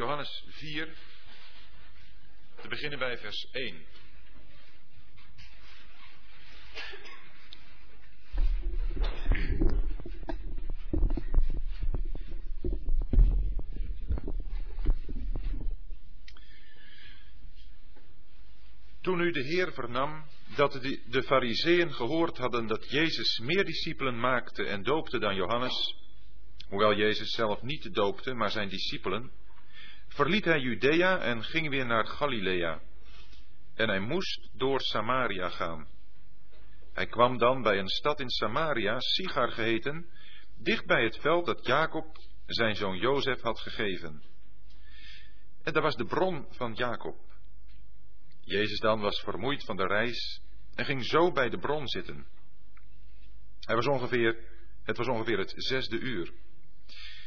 Johannes 4, te beginnen bij vers 1. Toen nu de Heer vernam dat de, de Fariseeën gehoord hadden dat Jezus meer discipelen maakte en doopte dan Johannes, hoewel Jezus zelf niet doopte, maar zijn discipelen, verliet hij Judea en ging weer naar Galilea. En hij moest door Samaria gaan. Hij kwam dan bij een stad in Samaria, Sigar geheten, dicht bij het veld dat Jacob zijn zoon Jozef had gegeven. En daar was de bron van Jacob. Jezus dan was vermoeid van de reis en ging zo bij de bron zitten. Was ongeveer, het was ongeveer het zesde uur.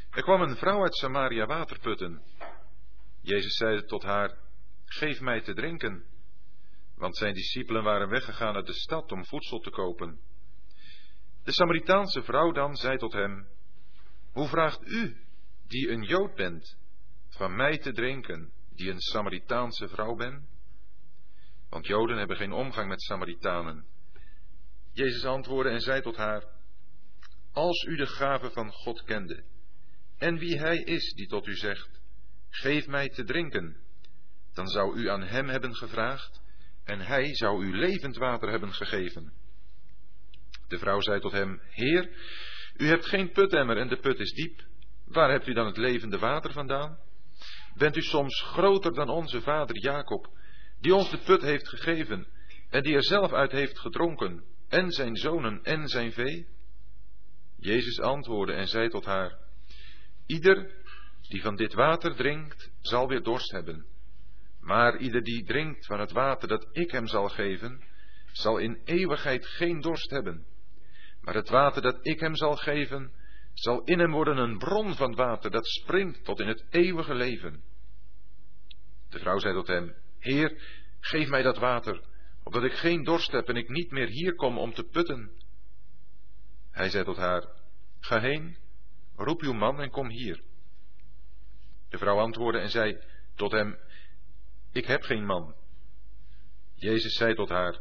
Er kwam een vrouw uit Samaria water putten. Jezus zei tot haar: Geef mij te drinken. Want zijn discipelen waren weggegaan uit de stad om voedsel te kopen. De Samaritaanse vrouw dan zei tot hem: Hoe vraagt u, die een Jood bent, van mij te drinken, die een Samaritaanse vrouw ben? Want Joden hebben geen omgang met Samaritanen. Jezus antwoordde en zei tot haar: Als u de gave van God kende, en wie hij is die tot u zegt: Geef mij te drinken, dan zou u aan hem hebben gevraagd, en hij zou u levend water hebben gegeven. De vrouw zei tot hem: Heer, u hebt geen putemmer en de put is diep. Waar hebt u dan het levende water vandaan? Bent u soms groter dan onze vader Jacob, die ons de put heeft gegeven en die er zelf uit heeft gedronken, en zijn zonen en zijn vee? Jezus antwoordde en zei tot haar: Ieder die van dit water drinkt, zal weer dorst hebben. Maar ieder die drinkt van het water dat ik hem zal geven, zal in eeuwigheid geen dorst hebben. Maar het water dat ik hem zal geven, zal in hem worden een bron van water dat springt tot in het eeuwige leven. De vrouw zei tot hem, Heer, geef mij dat water, opdat ik geen dorst heb en ik niet meer hier kom om te putten. Hij zei tot haar, Ga heen, roep uw man en kom hier. De vrouw antwoordde en zei tot hem, Ik heb geen man. Jezus zei tot haar,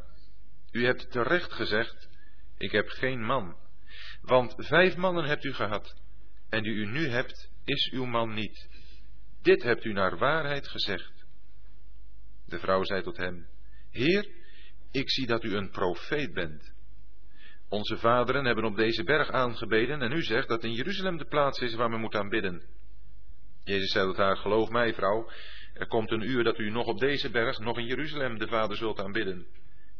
U hebt terecht gezegd, ik heb geen man. Want vijf mannen hebt u gehad, en die u nu hebt, is uw man niet. Dit hebt u naar waarheid gezegd. De vrouw zei tot hem, Heer, ik zie dat u een profeet bent. Onze vaderen hebben op deze berg aangebeden en u zegt dat in Jeruzalem de plaats is waar men moet aanbidden. Jezus zei tot haar, geloof mij vrouw, er komt een uur dat u nog op deze berg, nog in Jeruzalem de Vader zult aanbidden.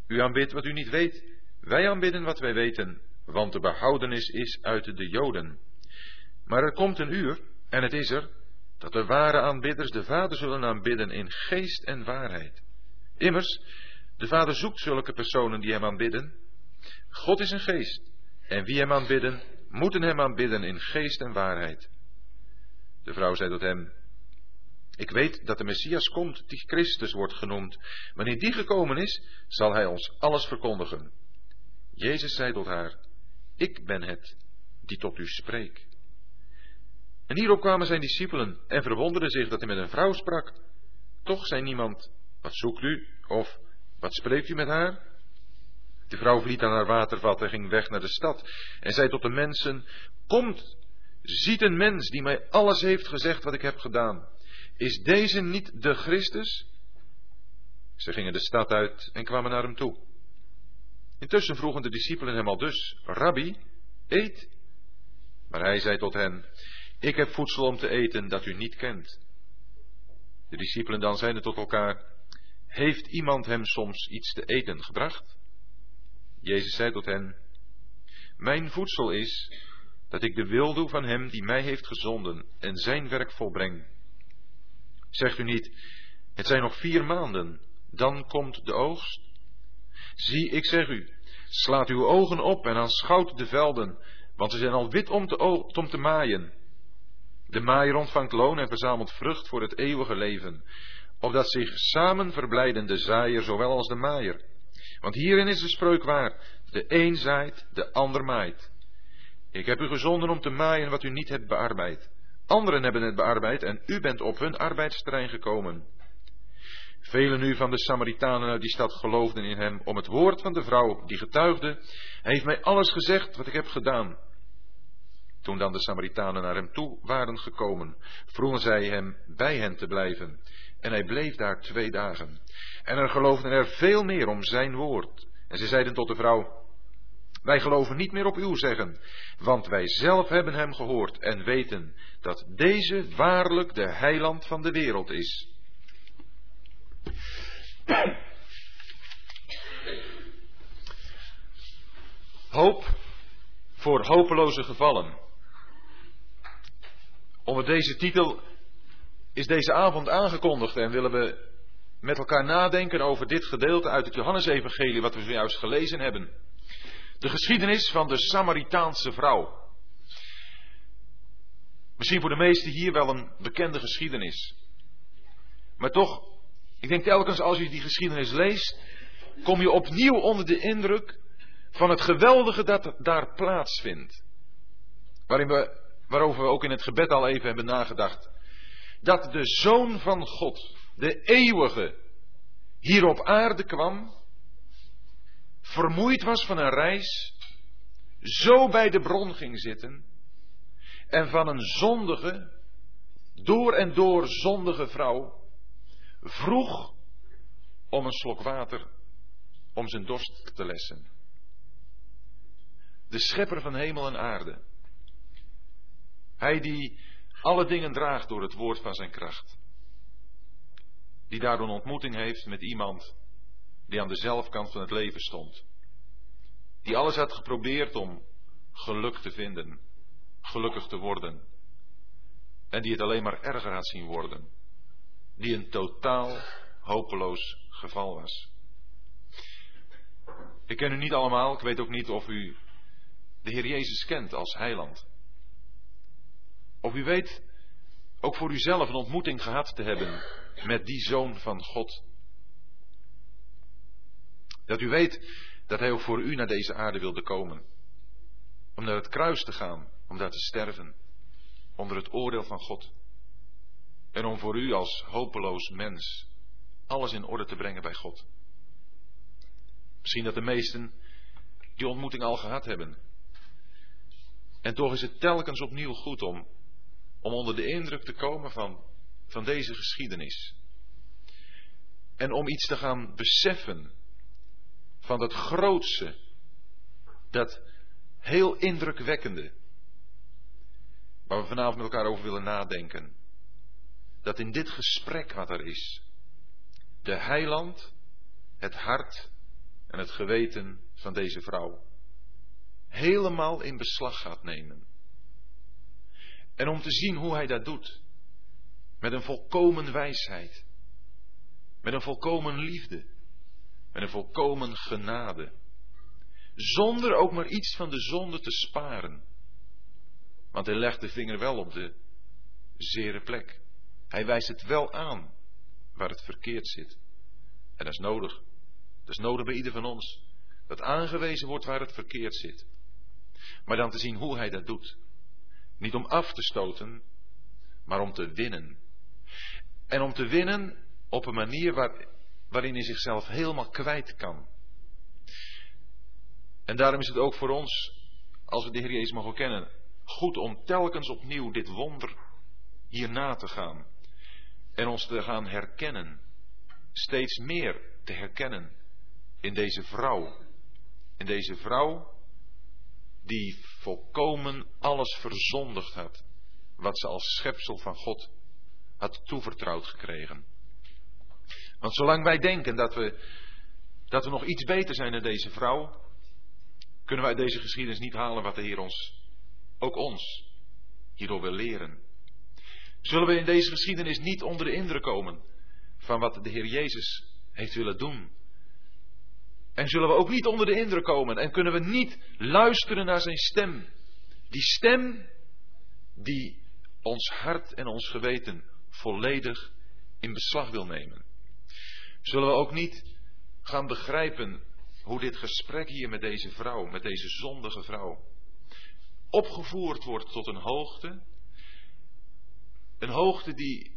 U aanbidt wat u niet weet, wij aanbidden wat wij weten, want de behoudenis is uit de Joden. Maar er komt een uur, en het is er, dat de ware aanbidders de Vader zullen aanbidden in geest en waarheid. Immers, de Vader zoekt zulke personen die hem aanbidden. God is een geest, en wie hem aanbidden, moeten hem aanbidden in geest en waarheid. De vrouw zei tot hem, ik weet dat de Messias komt, die Christus wordt genoemd. Wanneer die gekomen is, zal hij ons alles verkondigen. Jezus zei tot haar, ik ben het die tot u spreek. En hierop kwamen zijn discipelen en verwonderden zich dat hij met een vrouw sprak. Toch zei niemand, wat zoekt u? Of, wat spreekt u met haar? De vrouw verliet aan haar watervat en ging weg naar de stad en zei tot de mensen, komt, ziet een mens die mij alles heeft gezegd wat ik heb gedaan. Is deze niet de Christus? Ze gingen de stad uit en kwamen naar hem toe. Intussen vroegen de discipelen hem al dus, Rabbi, eet. Maar hij zei tot hen, ik heb voedsel om te eten dat u niet kent. De discipelen dan zeiden tot elkaar, heeft iemand hem soms iets te eten gebracht? Jezus zei tot hen, mijn voedsel is dat ik de wil doe van hem die mij heeft gezonden en zijn werk volbreng. Zegt u niet, het zijn nog vier maanden, dan komt de oogst? Zie, ik zeg u, slaat uw ogen op en aanschouwt de velden, want ze zijn al wit om te, om te maaien. De maaier ontvangt loon en verzamelt vrucht voor het eeuwige leven, opdat zich samen verblijden de zaaier zowel als de maaier. Want hierin is de spreuk waar, de een zaait, de ander maait. Ik heb u gezonden om te maaien wat u niet hebt bearbeid. Anderen hebben het bearbeid en u bent op hun arbeidsterrein gekomen. Velen nu van de Samaritanen uit die stad geloofden in hem om het woord van de vrouw die getuigde. Hij heeft mij alles gezegd wat ik heb gedaan. Toen dan de Samaritanen naar hem toe waren gekomen, vroegen zij hem bij hen te blijven. En hij bleef daar twee dagen. En er geloofden er veel meer om zijn woord. En ze zeiden tot de vrouw, wij geloven niet meer op uw zeggen, want wij zelf hebben hem gehoord en weten dat deze waarlijk de heiland van de wereld is. Hoop voor hopeloze gevallen. Onder deze titel is deze avond aangekondigd en willen we met elkaar nadenken over dit gedeelte uit het Johannesevangelie wat we zojuist gelezen hebben. De geschiedenis van de Samaritaanse vrouw. Misschien voor de meesten hier wel een bekende geschiedenis. Maar toch, ik denk telkens als je die geschiedenis leest, kom je opnieuw onder de indruk van het geweldige dat daar plaatsvindt. Waarin we, waarover we ook in het gebed al even hebben nagedacht. Dat de Zoon van God, de eeuwige, hier op aarde kwam, vermoeid was van een reis, zo bij de bron ging zitten en van een zondige, door en door zondige vrouw, vroeg om een slok water om zijn dorst te lessen. De schepper van hemel en aarde. Hij die alle dingen draagt door het woord van zijn kracht. Die daardoor een ontmoeting heeft met iemand die aan de zelfkant van het leven stond. Die alles had geprobeerd om geluk te vinden, gelukkig te worden. En die het alleen maar erger had zien worden. Die een totaal hopeloos geval was. Ik ken u niet allemaal, ik weet ook niet of u de Heer Jezus kent als heiland. Of u weet ook voor uzelf een ontmoeting gehad te hebben met die zoon van God. Dat u weet dat hij ook voor u naar deze aarde wilde komen. Om naar het kruis te gaan, om daar te sterven. Onder het oordeel van God. En om voor u als hopeloos mens alles in orde te brengen bij God. Misschien dat de meesten die ontmoeting al gehad hebben. En toch is het telkens opnieuw goed om, om onder de indruk te komen van, van deze geschiedenis. En om iets te gaan beseffen van dat grootse, dat heel indrukwekkende, waar we vanavond met elkaar over willen nadenken. Dat in dit gesprek wat er is, de heiland, het hart en het geweten van deze vrouw helemaal in beslag gaat nemen. En om te zien hoe hij dat doet, met een volkomen wijsheid, met een volkomen liefde, met een volkomen genade. Zonder ook maar iets van de zonde te sparen. Want hij legt de vinger wel op de zere plek. Hij wijst het wel aan waar het verkeerd zit. En dat is nodig. Dat is nodig bij ieder van ons. Dat aangewezen wordt waar het verkeerd zit. Maar dan te zien hoe hij dat doet. Niet om af te stoten, maar om te winnen. En om te winnen op een manier waar, waarin hij zichzelf helemaal kwijt kan. En daarom is het ook voor ons, als we de Heer Jezus mogen kennen, goed om telkens opnieuw dit wonder hier na te gaan. En ons te gaan herkennen. Steeds meer te herkennen in deze vrouw. In deze vrouw die volkomen alles verzondigd had. Wat ze als schepsel van God had toevertrouwd gekregen. Want zolang wij denken dat we, dat we nog iets beter zijn dan deze vrouw, kunnen wij deze geschiedenis niet halen wat de Heer ons, ook ons, hierdoor wil leren. Zullen we in deze geschiedenis niet onder de indruk komen van wat de Heer Jezus heeft willen doen? En zullen we ook niet onder de indruk komen en kunnen we niet luisteren naar zijn stem? Die stem die ons hart en ons geweten volledig in beslag wil nemen. Zullen we ook niet gaan begrijpen hoe dit gesprek hier met deze vrouw, met deze zondige vrouw, opgevoerd wordt tot een hoogte Een hoogte die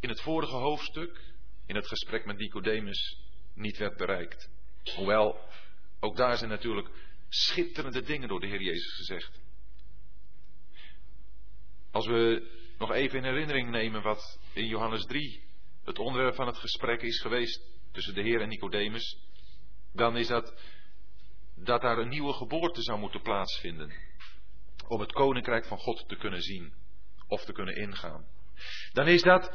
in het vorige hoofdstuk, in het gesprek met Nicodemus, niet werd bereikt. Hoewel, ook daar zijn natuurlijk schitterende dingen door de Heer Jezus gezegd. Als we nog even in herinnering nemen wat in Johannes 3 het onderwerp van het gesprek is geweest tussen de Heer en Nicodemus, dan is dat dat daar een nieuwe geboorte zou moeten plaatsvinden. Om het koninkrijk van God te kunnen zien of te kunnen ingaan. Dan is dat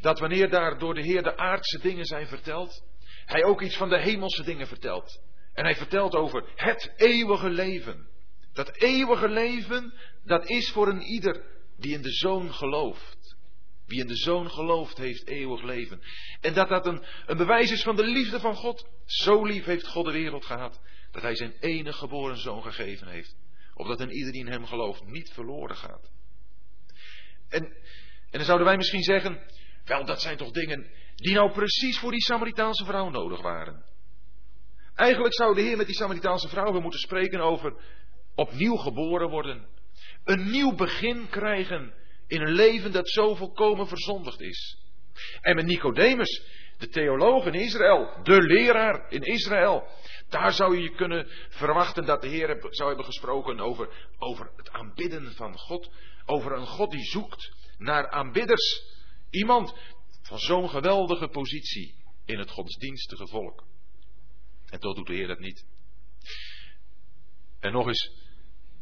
dat wanneer daar door de Heer de aardse dingen zijn verteld, hij ook iets van de hemelse dingen vertelt. En hij vertelt over het eeuwige leven. Dat eeuwige leven, dat is voor een ieder die in de zoon gelooft. Wie in de zoon gelooft, heeft eeuwig leven. En dat dat een, een bewijs is van de liefde van God. Zo lief heeft God de wereld gehad, dat hij zijn enige geboren zoon gegeven heeft. Opdat een ieder die in hem gelooft niet verloren gaat. En, en dan zouden wij misschien zeggen, wel dat zijn toch dingen die nou precies voor die Samaritaanse vrouw nodig waren. Eigenlijk zou de Heer met die Samaritaanse vrouw weer moeten spreken over opnieuw geboren worden. Een nieuw begin krijgen in een leven dat zo volkomen verzondigd is. En met Nicodemus, de theoloog in Israël, de leraar in Israël, daar zou je kunnen verwachten dat de Heer zou hebben gesproken over, over het aanbidden van God, over een God die zoekt naar aanbidders. Iemand van zo'n geweldige positie in het godsdienstige volk. En toch doet de Heer dat niet. En nog eens,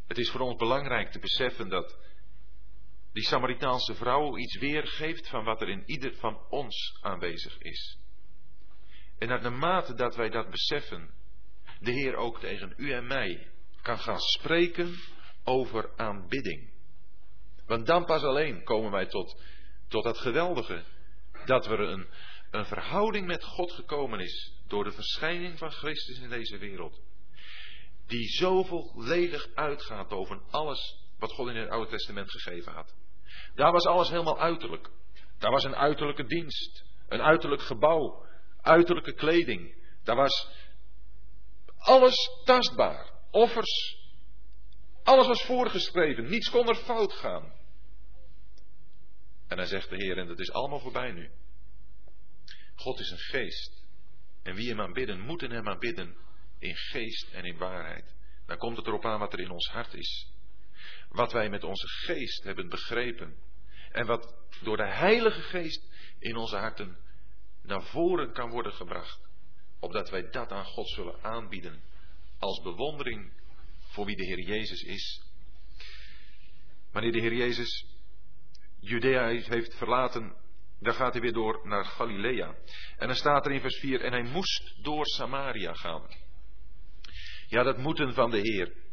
het is voor ons belangrijk te beseffen dat die Samaritaanse vrouw iets weergeeft van wat er in ieder van ons aanwezig is. En dat naarmate dat wij dat beseffen, de Heer ook tegen u en mij kan gaan spreken over aanbidding. Want dan pas alleen komen wij tot, tot dat geweldige dat er een, een verhouding met God gekomen is door de verschijning van Christus in deze wereld. Die zoveel ledig uitgaat boven alles wat God in het Oude Testament gegeven had. Daar was alles helemaal uiterlijk. Daar was een uiterlijke dienst, een uiterlijk gebouw, uiterlijke kleding. Daar was alles tastbaar, offers. Alles was voorgeschreven, niets kon er fout gaan. En dan zegt de Heer, en dat is allemaal voorbij nu. God is een geest. En wie hem aanbidden, moeten hem aanbidden in geest en in waarheid. Dan komt het erop aan wat er in ons hart is. Wat wij met onze geest hebben begrepen. En wat door de Heilige Geest in onze harten naar voren kan worden gebracht. Opdat wij dat aan God zullen aanbieden. Als bewondering voor wie de Heer Jezus is. Wanneer de Heer Jezus Judea heeft verlaten, dan gaat hij weer door naar Galilea. En dan staat er in vers 4, en hij moest door Samaria gaan. Ja, dat moeten van de Heer.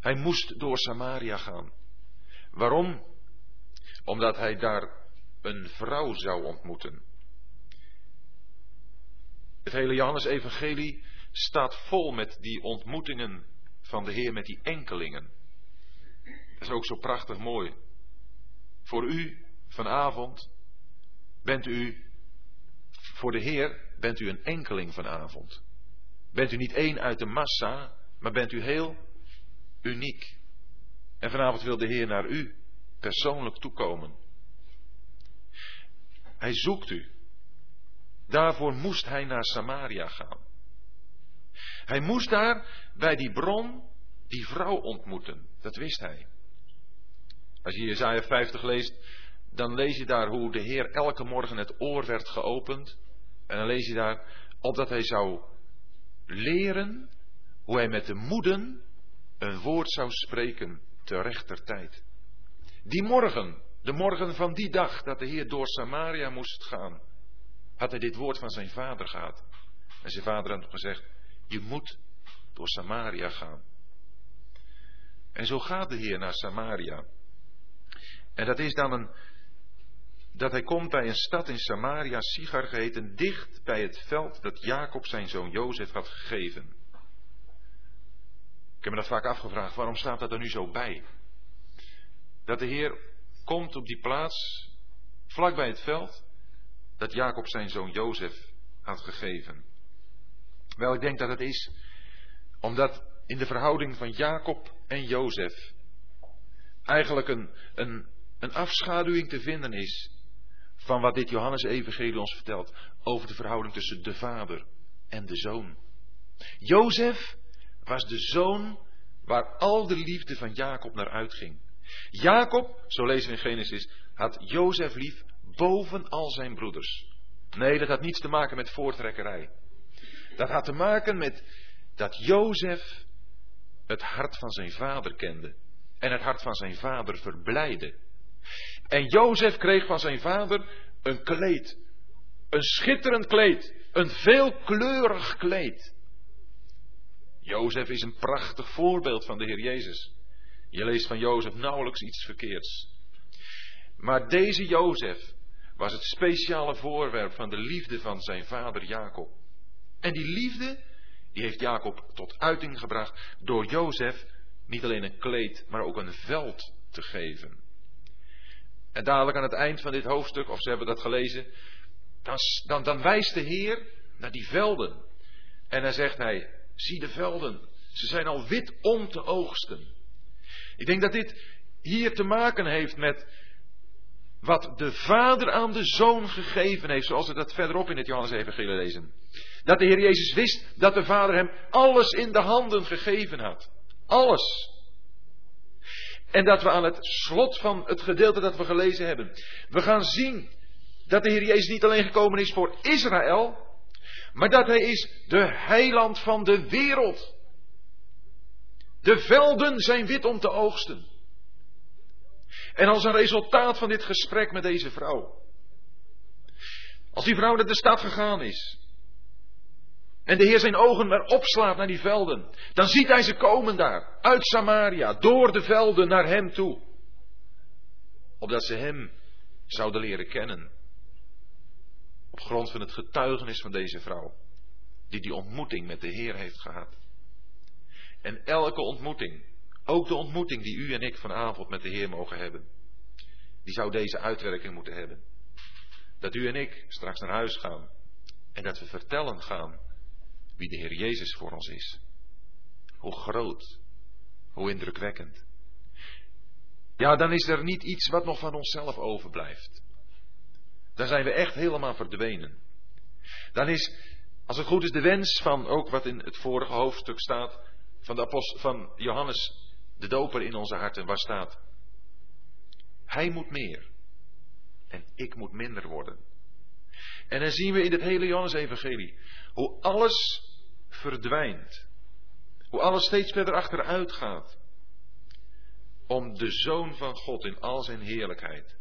Hij moest door Samaria gaan. Waarom? Omdat hij daar een vrouw zou ontmoeten. Het hele Johannes-evangelie staat vol met die ontmoetingen van de Heer met die enkelingen. Dat is ook zo prachtig mooi. Voor u vanavond bent u, voor de Heer, bent u een enkeling vanavond. Bent u niet één uit de massa, maar bent u heel uniek. En vanavond wil de Heer naar u persoonlijk toekomen. Hij zoekt u. Daarvoor moest hij naar Samaria gaan. Hij moest daar bij die bron die vrouw ontmoeten. Dat wist hij. Als je Jezaja 50 leest, dan lees je daar hoe de Heer elke morgen het oor werd geopend. En dan lees je daar opdat hij zou leren hoe hij met de moeden een woord zou spreken te rechter tijd. Die morgen, de morgen van die dag dat de Heer door Samaria moest gaan, had hij dit woord van zijn vader gehad. En zijn vader had gezegd, je moet door Samaria gaan. En zo gaat de Heer naar Samaria. En dat is dan een, dat hij komt bij een stad in Samaria, Sigar geheten, dicht bij het veld dat Jacob zijn zoon Jozef had gegeven. Ik heb me dat vaak afgevraagd, waarom staat dat er nu zo bij? Dat de Heer komt op die plaats, vlak bij het veld, dat Jacob zijn zoon Jozef had gegeven. Wel, ik denk dat het is omdat in de verhouding van Jacob en Jozef eigenlijk een, een een afschaduwing te vinden is van wat dit Johannes Evangelie ons vertelt over de verhouding tussen de vader en de zoon. Jozef was de zoon waar al de liefde van Jacob naar uitging. Jacob, zo lezen we in Genesis, had Jozef lief boven al zijn broeders. Nee, dat had niets te maken met voortrekkerij. Dat had te maken met dat Jozef het hart van zijn vader kende en het hart van zijn vader verblijde. En Jozef kreeg van zijn vader een kleed, een schitterend kleed, een veelkleurig kleed. Jozef is een prachtig voorbeeld van de Heer Jezus. Je leest van Jozef nauwelijks iets verkeerds. Maar deze Jozef was het speciale voorwerp van de liefde van zijn vader Jacob. En die liefde, die heeft Jacob tot uiting gebracht door Jozef niet alleen een kleed, maar ook een veld te geven. En dadelijk aan het eind van dit hoofdstuk, of ze hebben dat gelezen, dan, dan, dan wijst de Heer naar die velden. En dan zegt hij, zie de velden, ze zijn al wit om te oogsten. Ik denk dat dit hier te maken heeft met wat de vader aan de zoon gegeven heeft, zoals we dat verderop in het Johannes-evangelie lezen. Dat de Heer Jezus wist dat de vader hem alles in de handen gegeven had. Alles. En dat we aan het slot van het gedeelte dat we gelezen hebben, we gaan zien dat de Heer Jezus niet alleen gekomen is voor Israël, maar dat Hij is de heiland van de wereld. De velden zijn wit om te oogsten. En als een resultaat van dit gesprek met deze vrouw, als die vrouw naar de stad gegaan is, en de Heer zijn ogen maar opslaat naar die velden. Dan ziet hij ze komen daar. Uit Samaria. Door de velden naar hem toe. Opdat ze hem zouden leren kennen. Op grond van het getuigenis van deze vrouw. Die die ontmoeting met de Heer heeft gehad. En elke ontmoeting. Ook de ontmoeting die u en ik vanavond met de Heer mogen hebben. Die zou deze uitwerking moeten hebben. Dat u en ik straks naar huis gaan. En dat we vertellen gaan wie de Heer Jezus voor ons is. Hoe groot, hoe indrukwekkend. Ja, dan is er niet iets wat nog van onszelf overblijft. Dan zijn we echt helemaal verdwenen. Dan is, als het goed is, de wens van ook wat in het vorige hoofdstuk staat, van, de apost, van Johannes de Doper in onze harten, waar staat: Hij moet meer en ik moet minder worden. En dan zien we in het hele Johannes-evangelie hoe alles verdwijnt. Hoe alles steeds verder achteruit gaat. Om de Zoon van God in al zijn heerlijkheid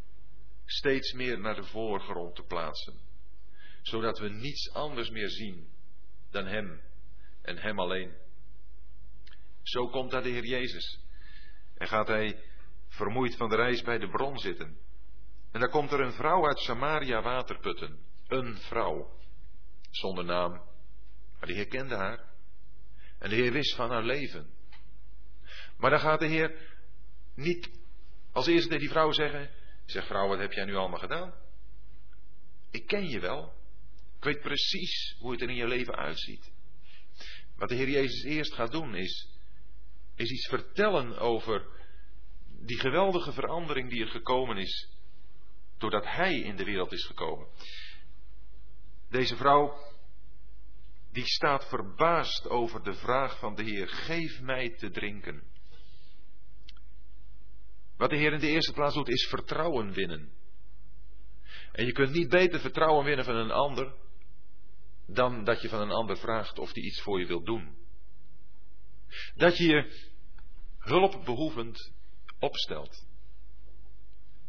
steeds meer naar de voorgrond te plaatsen. Zodat we niets anders meer zien dan Hem en Hem alleen. Zo komt daar de Heer Jezus. En gaat Hij vermoeid van de reis bij de bron zitten. En daar komt er een vrouw uit Samaria waterputten. Een vrouw. Zonder naam, maar de Heer kende haar. En de Heer wist van haar leven. Maar dan gaat de Heer niet als eerste tegen die vrouw zeggen: Zeg vrouw, wat heb jij nu allemaal gedaan? Ik ken je wel. Ik weet precies hoe het er in je leven uitziet. Wat de Heer Jezus eerst gaat doen is, is iets vertellen over die geweldige verandering die er gekomen is doordat Hij in de wereld is gekomen. Deze vrouw die staat verbaasd over de vraag van de Heer: geef mij te drinken. Wat de Heer in de eerste plaats doet, is vertrouwen winnen. En je kunt niet beter vertrouwen winnen van een ander dan dat je van een ander vraagt of die iets voor je wil doen. Dat je je hulpbehoevend opstelt.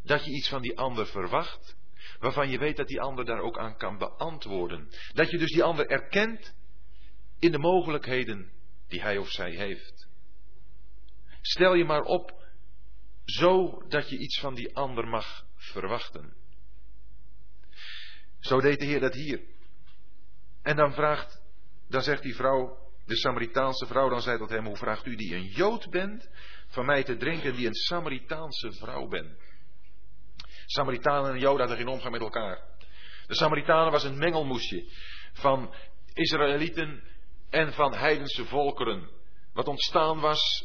Dat je iets van die ander verwacht waarvan je weet dat die ander daar ook aan kan beantwoorden. Dat je dus die ander erkent in de mogelijkheden die hij of zij heeft. Stel je maar op zo dat je iets van die ander mag verwachten. Zo deed de Heer dat hier. En dan vraagt, dan zegt die vrouw, de Samaritaanse vrouw, dan zei tot hem, hoe vraagt u die een Jood bent, van mij te drinken die een Samaritaanse vrouw bent? Samaritanen en Joden hadden geen omgang met elkaar. De Samaritanen was een mengelmoesje van Israëlieten en van heidense volkeren. Wat ontstaan was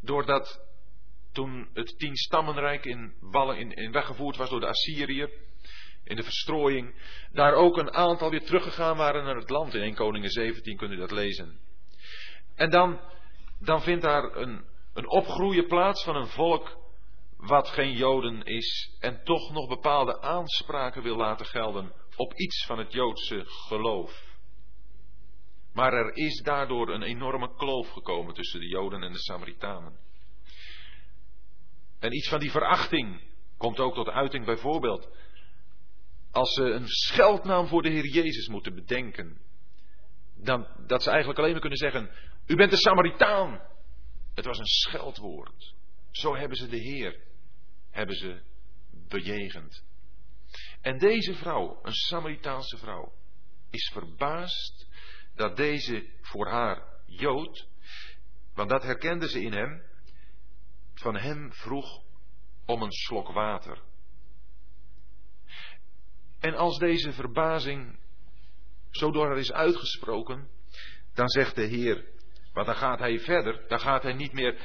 doordat toen het tien stammenrijk in, in, weggevoerd was door de Assyriër, in de verstrooiing, daar ook een aantal weer teruggegaan waren naar het land. In 1 Koningen 17 kunt u dat lezen. En dan, dan vindt daar een, een opgroeien plaats van een volk wat geen Joden is en toch nog bepaalde aanspraken wil laten gelden op iets van het Joodse geloof. Maar er is daardoor een enorme kloof gekomen tussen de Joden en de Samaritanen. En iets van die verachting komt ook tot uiting bijvoorbeeld als ze een scheldnaam voor de Heer Jezus moeten bedenken. Dan, dat ze eigenlijk alleen maar kunnen zeggen, u bent een Samaritaan. Het was een scheldwoord. Zo hebben ze de Heer, hebben ze bejegend. En deze vrouw, een Samaritaanse vrouw, is verbaasd dat deze voor haar Jood, want dat herkende ze in hem, van hem vroeg om een slok water. En als deze verbazing zo door is uitgesproken, dan zegt de Heer, want dan gaat hij verder, dan gaat hij niet meer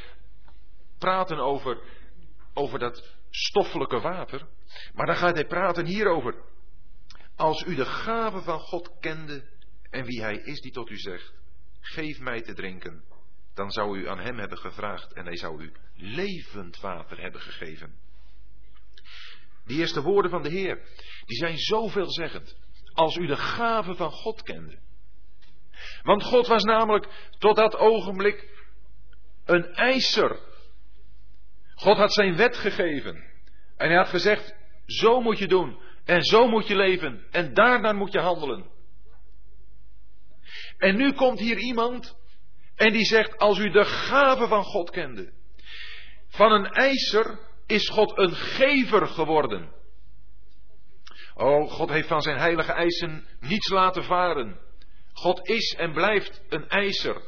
praten over, over dat stoffelijke water, maar dan gaat hij praten hierover. Als u de gave van God kende en wie hij is die tot u zegt, geef mij te drinken, dan zou u aan hem hebben gevraagd en hij zou u levend water hebben gegeven. Die eerste woorden van de Heer, die zijn zo veelzeggend. Als u de gave van God kende. Want God was namelijk tot dat ogenblik een eiser. God had zijn wet gegeven. En hij had gezegd, zo moet je doen. En zo moet je leven. En daarna moet je handelen. En nu komt hier iemand en die zegt, als u de gave van God kende. Van een eiser is God een gever geworden. Oh, God heeft van zijn heilige eisen niets laten varen. God is en blijft een eiser.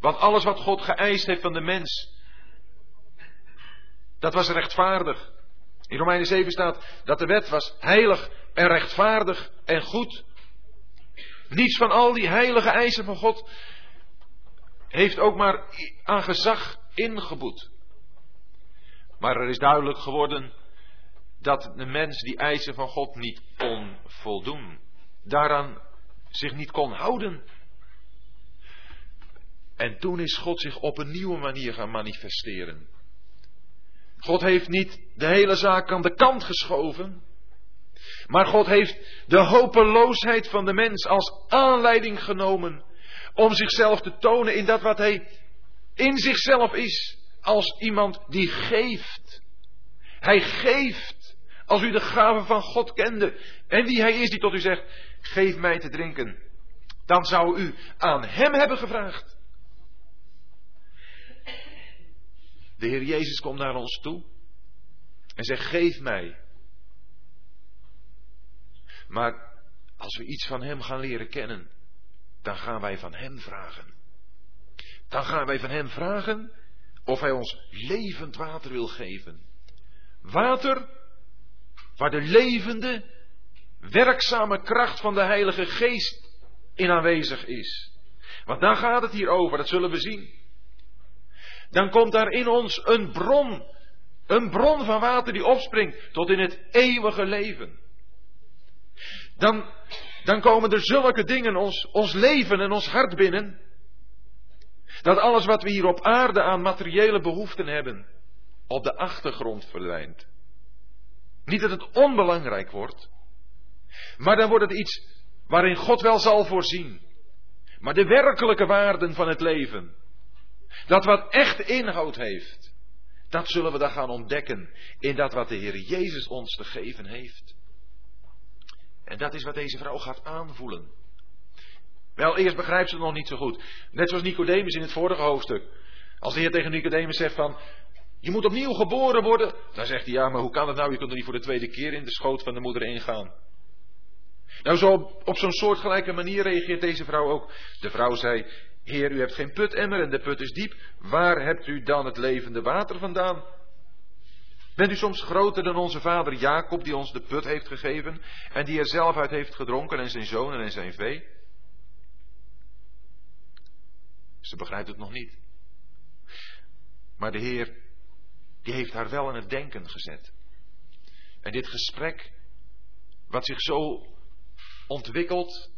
Want alles wat God geëist heeft van de mens, dat was rechtvaardig. In Romeinen 7 staat dat de wet was heilig en rechtvaardig en goed. Niets van al die heilige eisen van God heeft ook maar aan gezag ingeboet. Maar er is duidelijk geworden dat de mens die eisen van God niet kon voldoen. Daaraan zich niet kon houden. En toen is God zich op een nieuwe manier gaan manifesteren. God heeft niet de hele zaak aan de kant geschoven. Maar God heeft de hopeloosheid van de mens als aanleiding genomen om zichzelf te tonen in dat wat hij in zichzelf is. Als iemand die geeft. Hij geeft. Als u de gave van God kende en wie hij is die tot u zegt, geef mij te drinken. Dan zou u aan hem hebben gevraagd. De Heer Jezus komt naar ons toe en zegt, geef mij. Maar als we iets van Hem gaan leren kennen, dan gaan wij van Hem vragen. Dan gaan wij van Hem vragen of Hij ons levend water wil geven. Water waar de levende, werkzame kracht van de Heilige Geest in aanwezig is. Want daar gaat het hier over, dat zullen we zien. Dan komt daar in ons een bron, een bron van water die opspringt tot in het eeuwige leven. Dan, dan komen er zulke dingen ons, ons leven en ons hart binnen. Dat alles wat we hier op aarde aan materiële behoeften hebben, op de achtergrond verdwijnt. Niet dat het onbelangrijk wordt, maar dan wordt het iets waarin God wel zal voorzien. Maar de werkelijke waarden van het leven, dat wat echt inhoud heeft, dat zullen we dan gaan ontdekken in dat wat de Heer Jezus ons te geven heeft. En dat is wat deze vrouw gaat aanvoelen. Wel, eerst begrijpt ze het nog niet zo goed. Net zoals Nicodemus in het vorige hoofdstuk. Als de Heer tegen Nicodemus zegt van, je moet opnieuw geboren worden. Dan zegt hij, ja, maar hoe kan het nou? Je kunt er niet voor de tweede keer in de schoot van de moeder ingaan. Nou, zo op zo'n soortgelijke manier reageert deze vrouw ook. De vrouw zei, Heer, u hebt geen putemmer en de put is diep. Waar hebt u dan het levende water vandaan? Bent u soms groter dan onze vader Jacob, die ons de put heeft gegeven en die er zelf uit heeft gedronken en zijn zonen en zijn vee? Ze begrijpt het nog niet. Maar de Heer die heeft haar wel aan het denken gezet. En dit gesprek, wat zich zo ontwikkelt,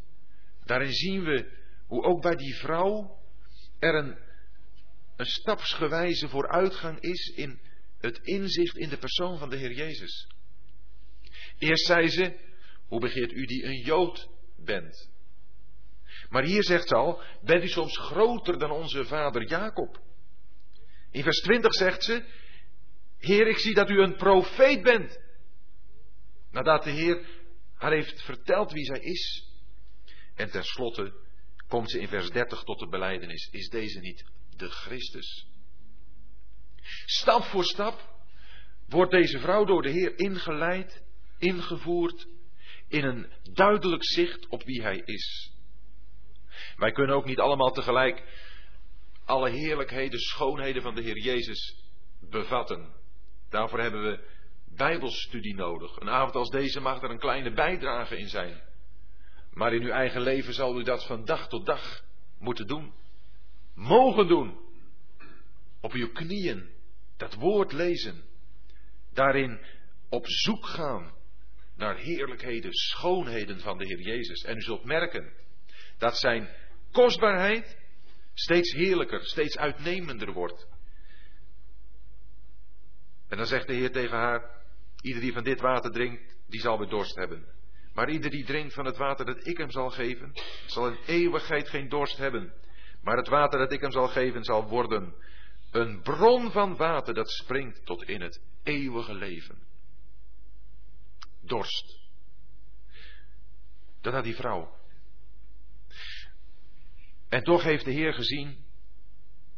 daarin zien we hoe ook bij die vrouw er een, een stapsgewijze vooruitgang is in het inzicht in de persoon van de Heer Jezus. Eerst zei ze, hoe begeert u die een Jood bent? Maar hier zegt ze al, bent u soms groter dan onze vader Jacob? In vers 20 zegt ze, Heer, ik zie dat u een profeet bent. Nadat de Heer haar heeft verteld wie zij is. En tenslotte komt ze in vers 30 tot de beleidenis. Is deze niet de Christus? Stap voor stap wordt deze vrouw door de Heer ingeleid, ingevoerd in een duidelijk zicht op wie Hij is. Wij kunnen ook niet allemaal tegelijk alle heerlijkheden, schoonheden van de Heer Jezus bevatten. Daarvoor hebben we Bijbelstudie nodig. Een avond als deze mag er een kleine bijdrage in zijn. Maar in uw eigen leven zal u dat van dag tot dag moeten doen. Mogen doen. Op uw knieën dat woord lezen. Daarin op zoek gaan naar heerlijkheden, schoonheden van de Heer Jezus. En u zult merken dat zijn kostbaarheid steeds heerlijker, steeds uitnemender wordt. En dan zegt de Heer tegen haar, ieder die van dit water drinkt, die zal weer dorst hebben. Maar ieder die drinkt van het water dat ik hem zal geven, zal in eeuwigheid geen dorst hebben. Maar het water dat ik hem zal geven zal worden een bron van water dat springt tot in het eeuwige leven. Dorst. Dat had die vrouw. En toch heeft de Heer gezien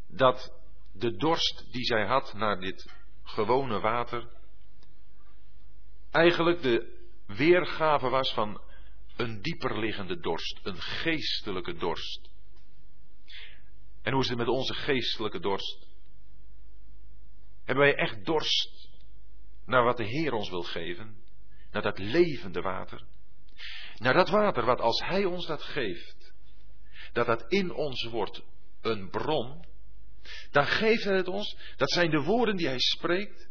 dat de dorst die zij had naar dit gewone water eigenlijk de weergave was van een dieper liggende dorst, een geestelijke dorst. En hoe is het met onze geestelijke dorst? Hebben wij echt dorst naar wat de Heer ons wil geven? Naar dat levende water? Naar dat water wat als Hij ons dat geeft, dat dat in ons wordt een bron, dan geeft Hij het ons, dat zijn de woorden die Hij spreekt.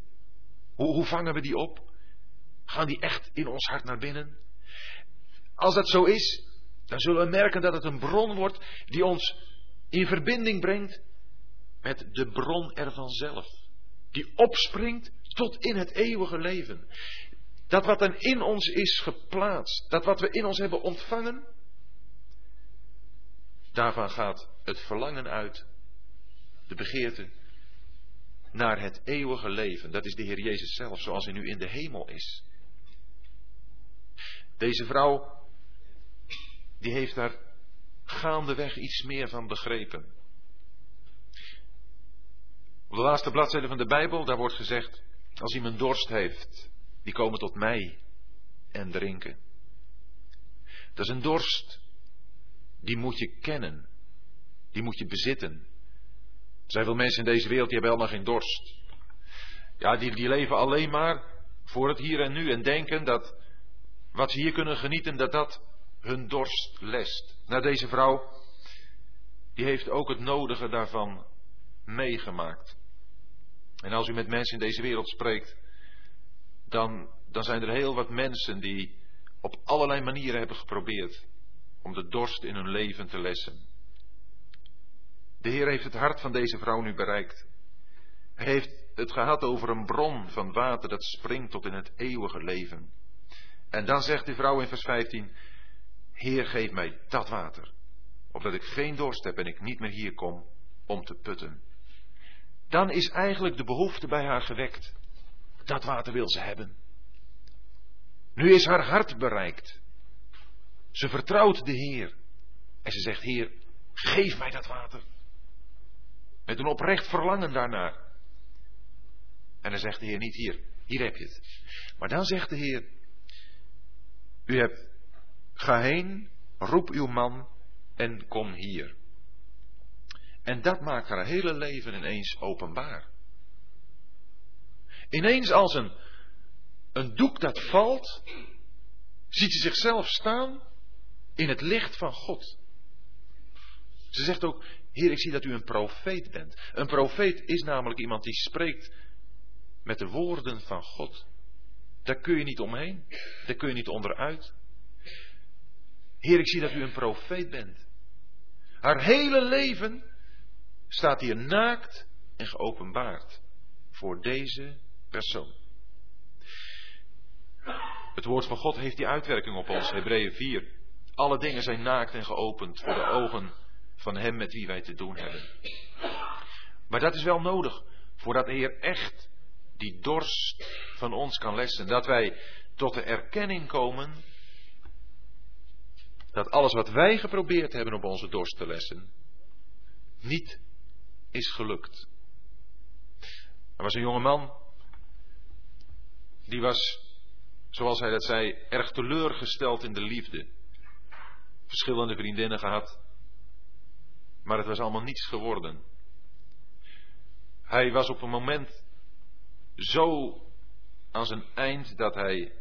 Hoe, hoe vangen we die op? Gaan die echt in ons hart naar binnen? Als dat zo is, dan zullen we merken dat het een bron wordt die ons in verbinding brengt met de bron ervan zelf. Die opspringt tot in het eeuwige leven. Dat wat er in ons is geplaatst, dat wat we in ons hebben ontvangen, daarvan gaat het verlangen uit, de begeerte naar het eeuwige leven. Dat is de Heer Jezus zelf, zoals hij nu in de hemel is. Deze vrouw, die heeft daar gaandeweg iets meer van begrepen. Op de laatste bladzijde van de Bijbel, daar wordt gezegd, als iemand dorst heeft, die komen tot mij en drinken. Dat is een dorst, die moet je kennen, die moet je bezitten. Er zijn veel mensen in deze wereld die hebben helemaal geen dorst. Ja, die, die leven alleen maar voor het hier en nu en denken dat wat ze hier kunnen genieten, dat dat hun dorst lest. Nou, deze vrouw, die heeft ook het nodige daarvan meegemaakt. En als u met mensen in deze wereld spreekt, dan, dan zijn er heel wat mensen die op allerlei manieren hebben geprobeerd om de dorst in hun leven te lessen. De Heer heeft het hart van deze vrouw nu bereikt. Hij heeft het gehad over een bron van water dat springt tot in het eeuwige leven. En dan zegt die vrouw in vers 15, Heer geef mij dat water, opdat ik geen dorst heb en ik niet meer hier kom om te putten. Dan is eigenlijk de behoefte bij haar gewekt. Dat water wil ze hebben. Nu is haar hart bereikt. Ze vertrouwt de Heer. En ze zegt, Heer, geef mij dat water. Met een oprecht verlangen daarnaar. En dan zegt de Heer niet hier, hier heb je het. Maar dan zegt de Heer, u hebt, ga heen, roep uw man en kom hier. En dat maakt haar hele leven ineens openbaar. Ineens als een, een doek dat valt, ziet ze zichzelf staan in het licht van God. Ze zegt ook, Heer, ik zie dat u een profeet bent. Een profeet is namelijk iemand die spreekt met de woorden van God. Daar kun je niet omheen. Daar kun je niet onderuit. Heer, ik zie dat u een profeet bent. Haar hele leven staat hier naakt en geopenbaard voor deze persoon. Het woord van God heeft die uitwerking op ons, Hebreeën 4. Alle dingen zijn naakt en geopend voor de ogen van Hem met wie wij te doen hebben. Maar dat is wel nodig voordat de Heer echt die dorst van ons kan lessen. Dat wij tot de erkenning komen dat alles wat wij geprobeerd hebben op onze dorst te lessen, niet is gelukt. Er was een jonge man, die was, zoals hij dat zei, erg teleurgesteld in de liefde. Verschillende vriendinnen gehad, maar het was allemaal niets geworden. Hij was op een moment zo aan zijn eind dat hij,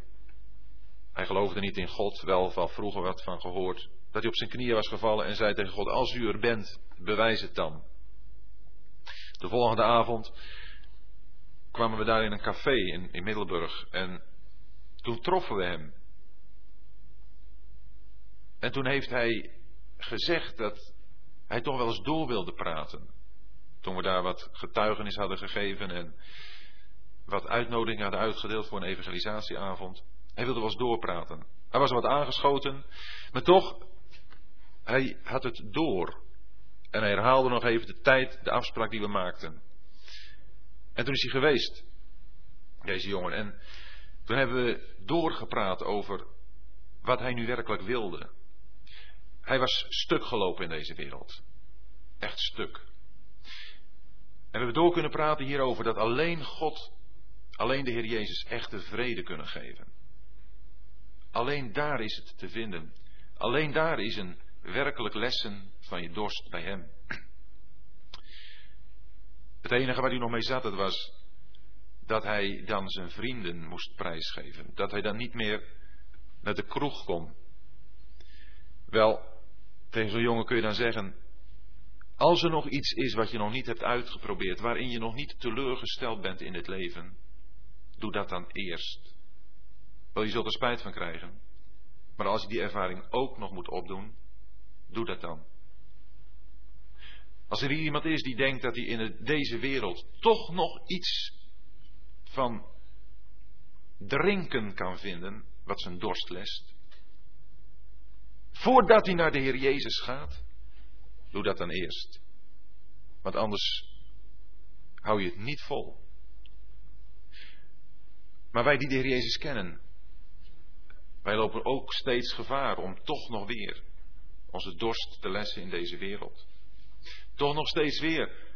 hij geloofde niet in God, wel van vroeger wat van gehoord, dat hij op zijn knieën was gevallen en zei tegen God, als u er bent, bewijs het dan. De volgende avond kwamen we daar in een café in, in Middelburg en toen troffen we hem. En toen heeft hij gezegd dat hij toch wel eens door wilde praten. Toen we daar wat getuigenis hadden gegeven en wat uitnodigingen hadden uitgedeeld voor een evangelisatieavond. Hij wilde wel eens doorpraten. Hij was wat aangeschoten, maar toch, hij had het door. En hij herhaalde nog even de tijd, de afspraak die we maakten. En toen is hij geweest, deze jongen. En toen hebben we doorgepraat over wat hij nu werkelijk wilde. Hij was stuk gelopen in deze wereld. Echt stuk. En we hebben door kunnen praten hierover dat alleen God, alleen de Heer Jezus echte vrede kunnen geven. Alleen daar is het te vinden. Alleen daar is een werkelijk lessen van je dorst bij Hem. Het enige waar hij nog mee zat, dat was dat hij dan zijn vrienden moest prijsgeven. Dat hij dan niet meer naar de kroeg kon. Wel, tegen zo'n jongen kun je dan zeggen, als er nog iets is wat je nog niet hebt uitgeprobeerd, waarin je nog niet teleurgesteld bent in het leven, doe dat dan eerst. Wel, je zult er spijt van krijgen. Maar als je die ervaring ook nog moet opdoen, doe dat dan. Als er iemand is die denkt dat hij in deze wereld toch nog iets van drinken kan vinden, wat zijn dorst lest, voordat hij naar de Heer Jezus gaat, doe dat dan eerst. Want anders hou je het niet vol. Maar wij die de Heer Jezus kennen, wij lopen ook steeds gevaar om toch nog weer onze dorst te lessen in deze wereld. Toch nog steeds weer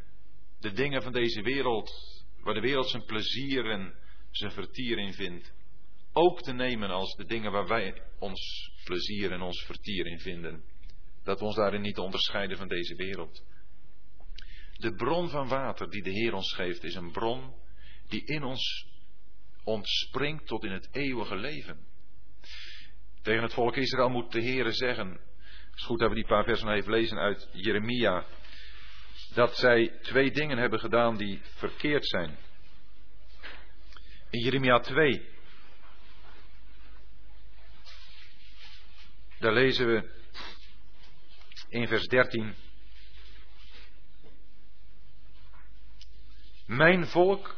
de dingen van deze wereld, waar de wereld zijn plezier en zijn vertier in vindt, ook te nemen als de dingen waar wij ons plezier en ons vertier in vinden. Dat we ons daarin niet onderscheiden van deze wereld. De bron van water die de Heer ons geeft, is een bron die in ons ontspringt tot in het eeuwige leven. Tegen het volk Israël moet de Heer zeggen, het is goed dat we die paar versen even lezen uit Jeremia, dat zij twee dingen hebben gedaan die verkeerd zijn. In Jeremia 2, daar lezen we in vers 13. Mijn volk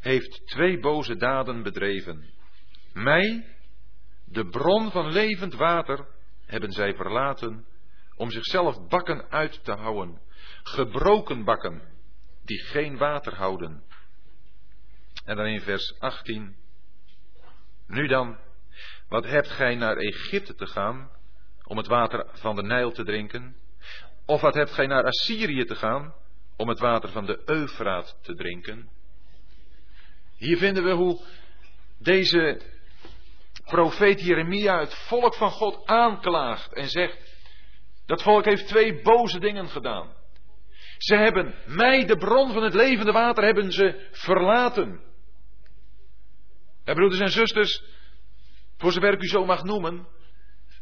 heeft twee boze daden bedreven. Mij, de bron van levend water, hebben zij verlaten om zichzelf bakken uit te houden gebroken bakken, die geen water houden. En dan in vers 18. Nu dan, wat hebt gij naar Egypte te gaan om het water van de Nijl te drinken? Of wat hebt gij naar Assyrië te gaan om het water van de Eufraat te drinken? Hier vinden we hoe deze profeet Jeremia het volk van God aanklaagt en zegt: dat volk heeft twee boze dingen gedaan. Ze hebben mij, de bron van het levende water, hebben ze verlaten. En broeders en zusters, voor zover ik u zo mag noemen,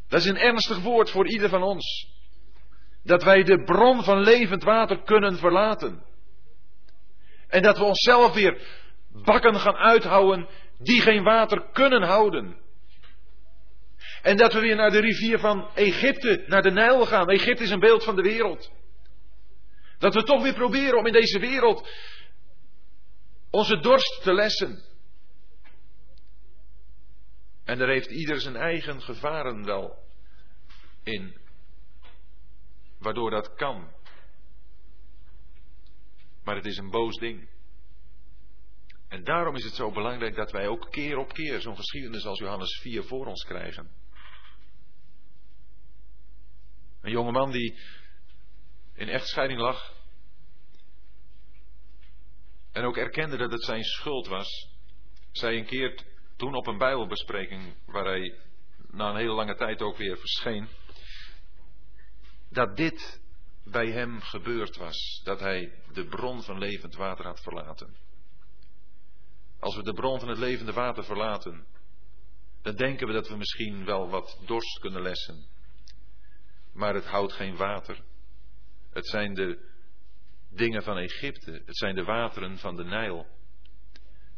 dat is een ernstig woord voor ieder van ons. Dat wij de bron van levend water kunnen verlaten. En dat we onszelf weer bakken gaan uithouden die geen water kunnen houden. En dat we weer naar de rivier van Egypte, naar de Nijl gaan. Egypte is een beeld van de wereld. Dat we toch weer proberen om in deze wereld onze dorst te lessen. En daar heeft ieder zijn eigen gevaren wel in. Waardoor dat kan. Maar het is een boos ding. En daarom is het zo belangrijk dat wij ook keer op keer zo'n geschiedenis als Johannes 4 voor ons krijgen. Een jongeman die in echtscheiding lag. En ook erkende dat het zijn schuld was. Zei een keer toen op een Bijbelbespreking, waar hij na een hele lange tijd ook weer verscheen. Dat dit bij hem gebeurd was. Dat hij de bron van levend water had verlaten. Als we de bron van het levende water verlaten, dan denken we dat we misschien wel wat dorst kunnen lessen. Maar het houdt geen water. Het zijn de dingen van Egypte. Het zijn de wateren van de Nijl.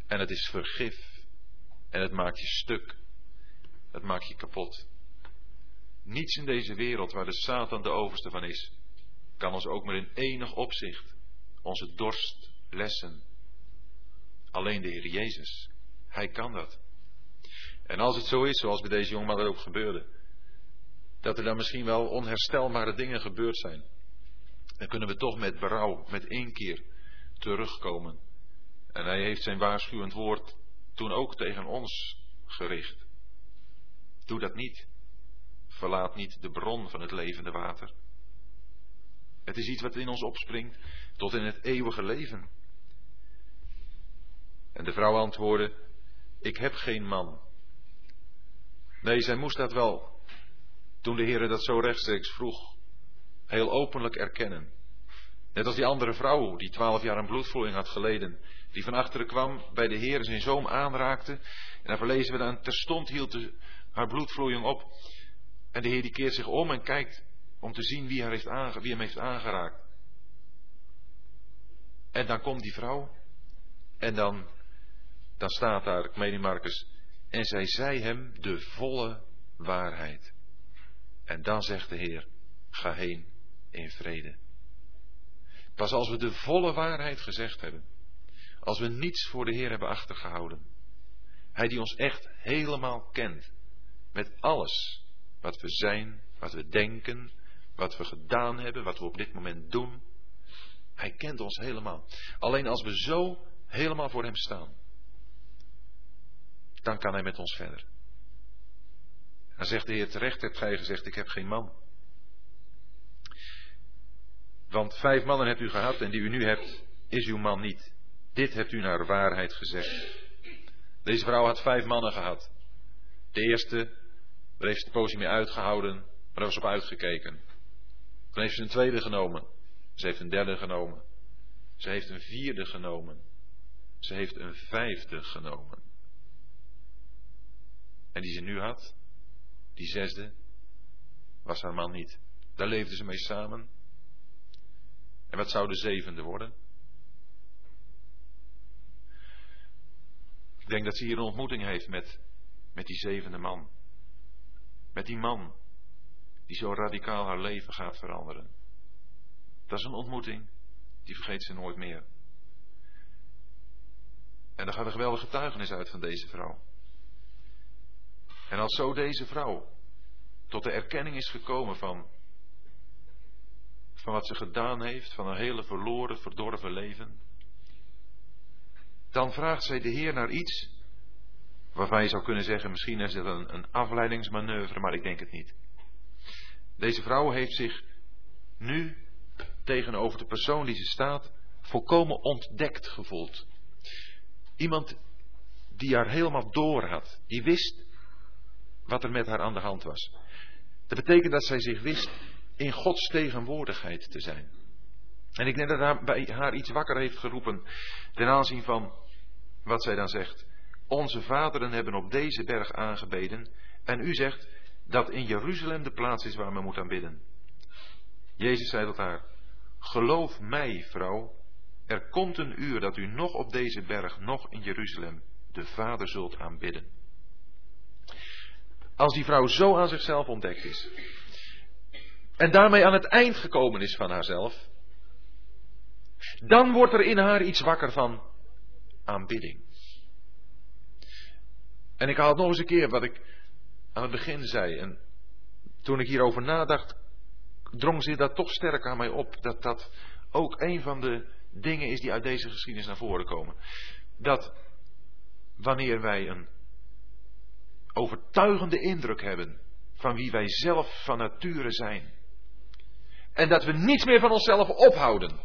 En het is vergif. En het maakt je stuk. Het maakt je kapot. Niets in deze wereld waar de Satan de overste van is, kan ons ook maar in enig opzicht onze dorst lessen. Alleen de Heer Jezus. Hij kan dat. En als het zo is, zoals bij deze jongeman ook gebeurde, dat er dan misschien wel onherstelbare dingen gebeurd zijn, dan kunnen we toch met berouw, met één keer terugkomen. En hij heeft zijn waarschuwend woord toen ook tegen ons gericht. Doe dat niet. Verlaat niet de bron van het levende water. Het is iets wat in ons opspringt tot in het eeuwige leven. En de vrouw antwoordde: Ik heb geen man. Nee, zij moest dat wel, toen de Heer dat zo rechtstreeks vroeg, heel openlijk erkennen. Net als die andere vrouw die twaalf jaar een bloedvloeiing had geleden, die van achteren kwam, bij de Heer zijn zoom aanraakte, en dan verlezen we dan, terstond hield de, haar bloedvloeiing op, en de Heer die keert zich om en kijkt om te zien wie, heeft wie hem heeft aangeraakt. En dan komt die vrouw, en dan dan staat daar, ik meen Marcus, en zij zei hem de volle waarheid. En dan zegt de Heer, ga heen in vrede. Pas als we de volle waarheid gezegd hebben, als we niets voor de Heer hebben achtergehouden, Hij die ons echt helemaal kent, met alles wat we zijn, wat we denken, wat we gedaan hebben, wat we op dit moment doen, Hij kent ons helemaal. Alleen als we zo helemaal voor Hem staan, dan kan hij met ons verder. Dan zegt de Heer terecht, hebt gij gezegd, ik heb geen man. Want vijf mannen hebt u gehad en die u nu hebt, is uw man niet. Dit hebt u naar waarheid gezegd. Deze vrouw had vijf mannen gehad. De eerste, daar heeft ze de poosje mee uitgehouden, maar daar was op uitgekeken. Toen heeft ze een tweede genomen. Ze heeft een derde genomen. Ze heeft een vierde genomen. Ze heeft een vijfde genomen. En die ze nu had, die zesde, was haar man niet. Daar leefden ze mee samen. En wat zou de zevende worden? Ik denk dat ze hier een ontmoeting heeft met, met die zevende man. Met die man die zo radicaal haar leven gaat veranderen. Dat is een ontmoeting, die vergeet ze nooit meer. En er gaat een geweldige getuigenis uit van deze vrouw. En als zo deze vrouw tot de erkenning is gekomen van, van wat ze gedaan heeft, van een hele verloren, verdorven leven, dan vraagt zij de Heer naar iets waarvan je zou kunnen zeggen, misschien is het een, een afleidingsmanoeuvre, maar ik denk het niet. Deze vrouw heeft zich nu tegenover de persoon die ze staat volkomen ontdekt gevoeld. Iemand die haar helemaal door had, die wist wat er met haar aan de hand was. Dat betekent dat zij zich wist in Gods tegenwoordigheid te zijn. En ik denk dat haar, bij haar iets wakker heeft geroepen ten aanzien van wat zij dan zegt. Onze vaderen hebben op deze berg aangebeden en u zegt dat in Jeruzalem de plaats is waar men moet aanbidden. Jezus zei tot haar, geloof mij vrouw, Er komt een uur dat u nog op deze berg, nog in Jeruzalem, de Vader zult aanbidden. Als die vrouw zo aan zichzelf ontdekt is. En daarmee aan het eind gekomen is van haarzelf. Dan wordt er in haar iets wakker van aanbidding. En ik haal nog eens een keer wat ik aan het begin zei. En toen ik hierover nadacht, drong zich dat toch sterk aan mij op. Dat dat ook een van de dingen is die uit deze geschiedenis naar voren komen. Dat wanneer wij een overtuigende indruk hebben van wie wij zelf van nature zijn. En dat we niets meer van onszelf ophouden.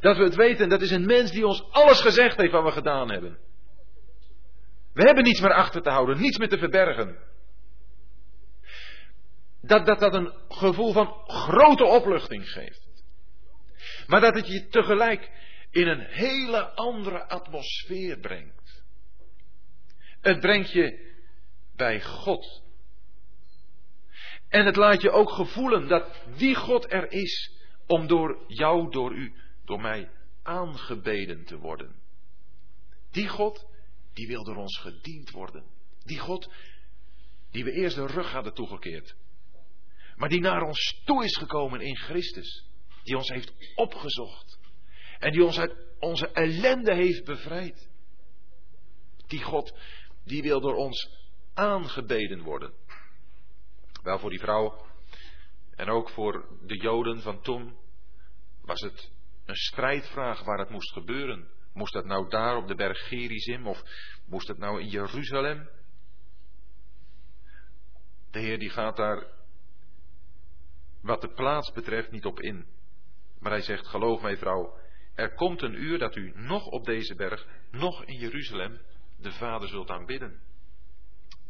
Dat we het weten, dat is een mens die ons alles gezegd heeft wat we gedaan hebben. We hebben niets meer achter te houden, niets meer te verbergen. Dat dat, dat een gevoel van grote opluchting geeft. Maar dat het je tegelijk in een hele andere atmosfeer brengt. Het brengt je bij God. En het laat je ook gevoelen dat die God er is om door jou, door u, door mij aangebeden te worden. Die God, die wil door ons gediend worden. Die God, die we eerst de rug hadden toegekeerd. Maar die naar ons toe is gekomen in Christus. Die ons heeft opgezocht. En die ons uit onze ellende heeft bevrijd. Die God, die wil door ons aangebeden worden. Wel voor die vrouw en ook voor de Joden van toen was het een strijdvraag waar het moest gebeuren. Moest dat nou daar op de berg Gerizim of moest het nou in Jeruzalem? De Heer die gaat daar wat de plaats betreft niet op in. Maar hij zegt, geloof mij vrouw, er komt een uur dat u nog op deze berg, nog in Jeruzalem, de Vader zult aanbidden.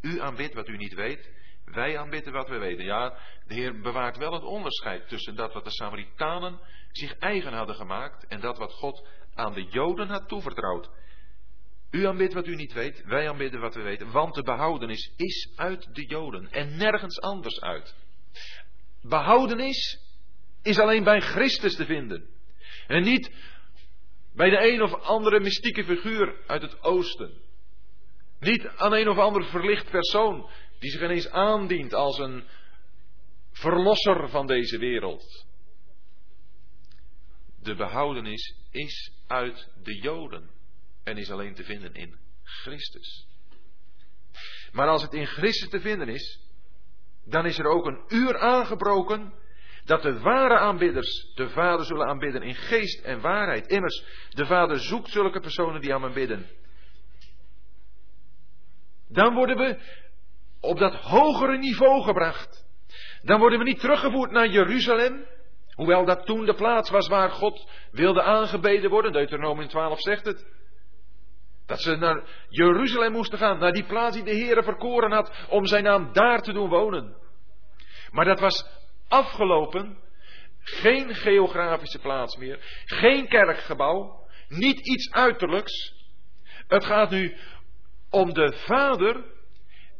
U aanbidt wat u niet weet, wij aanbidden wat we weten. Ja, de Heer bewaart wel het onderscheid tussen dat wat de Samaritanen zich eigen hadden gemaakt en dat wat God aan de Joden had toevertrouwd. U aanbidt wat u niet weet, wij aanbidden wat we weten, want de behoudenis is uit de Joden en nergens anders uit. Behoudenis is alleen bij Christus te vinden. En niet bij de een of andere mystieke figuur uit het oosten. Niet aan een of ander verlicht persoon die zich ineens aandient als een verlosser van deze wereld. De behoudenis is uit de Joden en is alleen te vinden in Christus. Maar als het in Christus te vinden is, dan is er ook een uur aangebroken dat de ware aanbidders de Vader zullen aanbidden in geest en waarheid. Immers, de Vader zoekt zulke personen die aan hem bidden. Dan worden we op dat hogere niveau gebracht. Dan worden we niet teruggevoerd naar Jeruzalem, hoewel dat toen de plaats was waar God wilde aangebeden worden. Deuteronomium 12 zegt het. Dat ze naar Jeruzalem moesten gaan, naar die plaats die de Heer verkoren had om zijn naam daar te doen wonen. Maar dat was afgelopen. Geen geografische plaats meer. Geen kerkgebouw. Niet iets uiterlijks. Het gaat nu om de Vader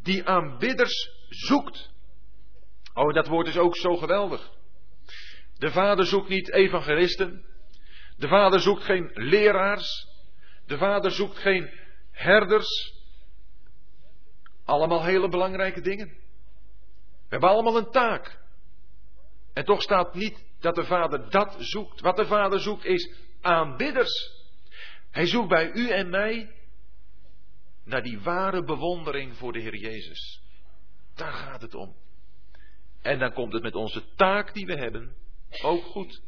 die aanbidders zoekt. Oh, dat woord is ook zo geweldig. De Vader zoekt niet evangelisten. De Vader zoekt geen leraars. De Vader zoekt geen herders. Allemaal hele belangrijke dingen. We hebben allemaal een taak. En toch staat niet dat de Vader dat zoekt. Wat de Vader zoekt is aanbidders. Hij zoekt bij u en mij naar die ware bewondering voor de Heer Jezus. Daar gaat het om. En dan komt het met onze taak die we hebben ook goed.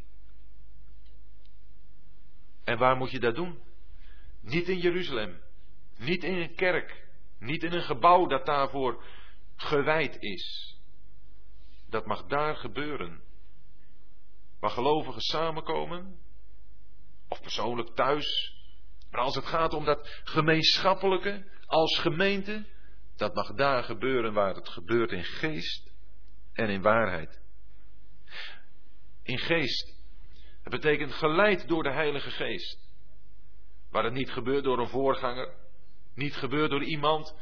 En waar moet je dat doen? Niet in Jeruzalem. Niet in een kerk. Niet in een gebouw dat daarvoor gewijd is. Dat mag daar gebeuren. Waar gelovigen samenkomen. Of persoonlijk thuis. Maar als het gaat om dat gemeenschappelijke, als gemeente, dat mag daar gebeuren waar het gebeurt in geest en in waarheid. In geest. Dat betekent geleid door de Heilige Geest. Waar het niet gebeurt door een voorganger, niet gebeurt door iemand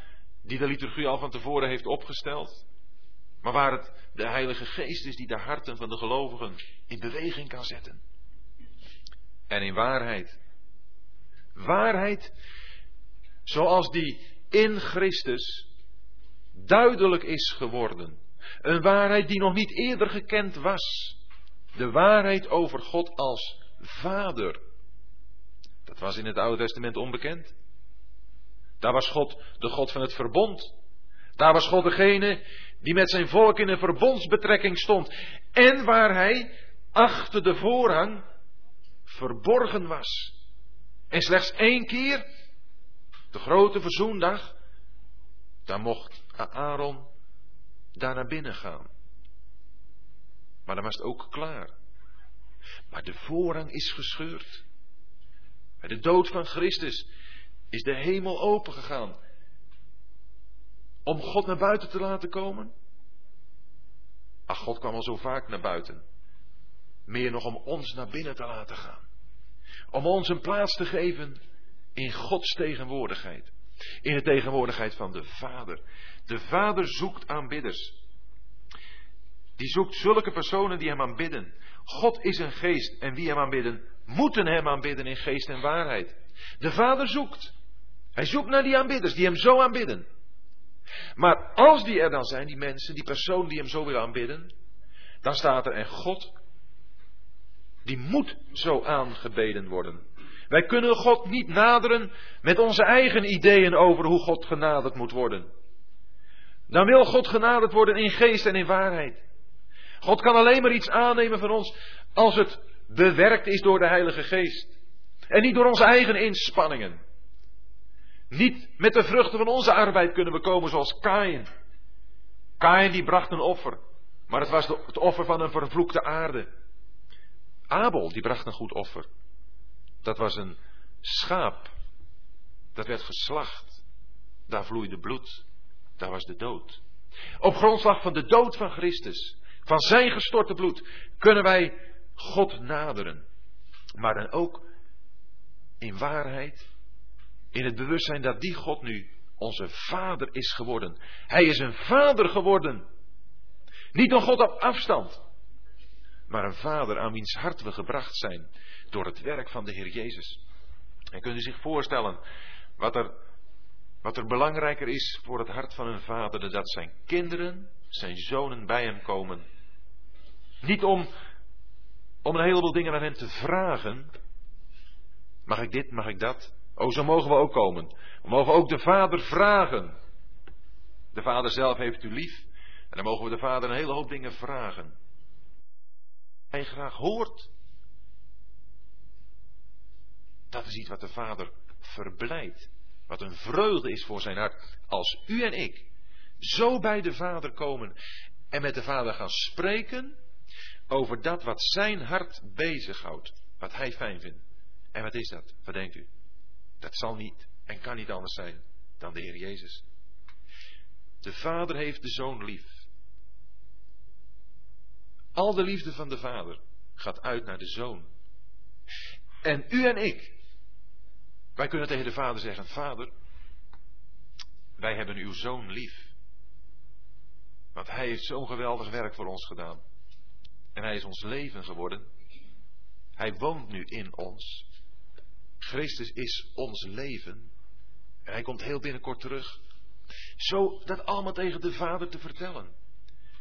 die de liturgie al van tevoren heeft opgesteld, maar waar het de Heilige Geest is die de harten van de gelovigen in beweging kan zetten. en in waarheid. Waarheid zoals die in Christus duidelijk is geworden. Een waarheid die nog niet eerder gekend was. De waarheid over God als Vader. Dat was in het Oude Testament onbekend. Daar was God de God van het verbond. Daar was God degene die met zijn volk in een verbondsbetrekking stond. En waar hij achter de voorhang verborgen was. En slechts één keer, de grote verzoendag, daar mocht Aaron daar naar binnen gaan. Maar dan was het ook klaar. Maar de voorhang is gescheurd. Bij de dood van Christus is de hemel opengegaan. Om God naar buiten te laten komen? Ach, God kwam al zo vaak naar buiten. Meer nog om ons naar binnen te laten gaan. Om ons een plaats te geven in Gods tegenwoordigheid. In de tegenwoordigheid van de Vader. De Vader zoekt aanbidders. Die zoekt zulke personen die hem aanbidden. God is een geest en wie hem aanbidden, moeten hem aanbidden in geest en waarheid. De Vader zoekt. Hij zoekt naar die aanbidders die hem zo aanbidden. Maar als die er dan zijn, die mensen, die personen die hem zo willen aanbidden, dan staat er en God, die moet zo aangebeden worden. Wij kunnen God niet naderen met onze eigen ideeën over hoe God genaderd moet worden. Dan wil God genaderd worden in geest en in waarheid. God kan alleen maar iets aannemen van ons als het bewerkt is door de Heilige Geest. En niet door onze eigen inspanningen. Niet met de vruchten van onze arbeid kunnen we komen zoals Kain. Kain die bracht een offer. Maar het was het offer van een vervloekte aarde. Abel die bracht een goed offer. Dat was een schaap. Dat werd geslacht. Daar vloeide bloed. Daar was de dood. Op grondslag van de dood van Christus, van zijn gestorte bloed, kunnen wij God naderen. Maar dan ook in waarheid, in het bewustzijn dat die God nu onze vader is geworden. Hij is een vader geworden. Niet een God op afstand, maar een vader aan wiens hart we gebracht zijn door het werk van de Heer Jezus. En kunt u zich voorstellen wat er, wat er belangrijker is voor het hart van een vader, dat zijn kinderen, zijn zonen bij hem komen. Niet om, om een heleboel dingen aan hem te vragen. Mag ik dit, mag ik dat? Oh, zo mogen we ook komen. We mogen ook de vader vragen. De vader zelf heeft u lief. En dan mogen we de vader een hele hoop dingen vragen. Hij graag hoort. Dat is iets wat de vader verblijdt. Wat een vreugde is voor zijn hart. Als u en ik zo bij de vader komen en met de vader gaan spreken over dat wat zijn hart bezighoudt. Wat hij fijn vindt. En wat is dat? Wat denkt u? Dat zal niet en kan niet anders zijn dan de Heer Jezus. De Vader heeft de Zoon lief. Al de liefde van de Vader gaat uit naar de Zoon. En u en ik, wij kunnen tegen de Vader zeggen: Vader, wij hebben uw Zoon lief. Want Hij heeft zo'n geweldig werk voor ons gedaan. En Hij is ons leven geworden. Hij woont nu in ons. Christus is ons leven. En hij komt heel binnenkort terug. Zo dat allemaal tegen de Vader te vertellen.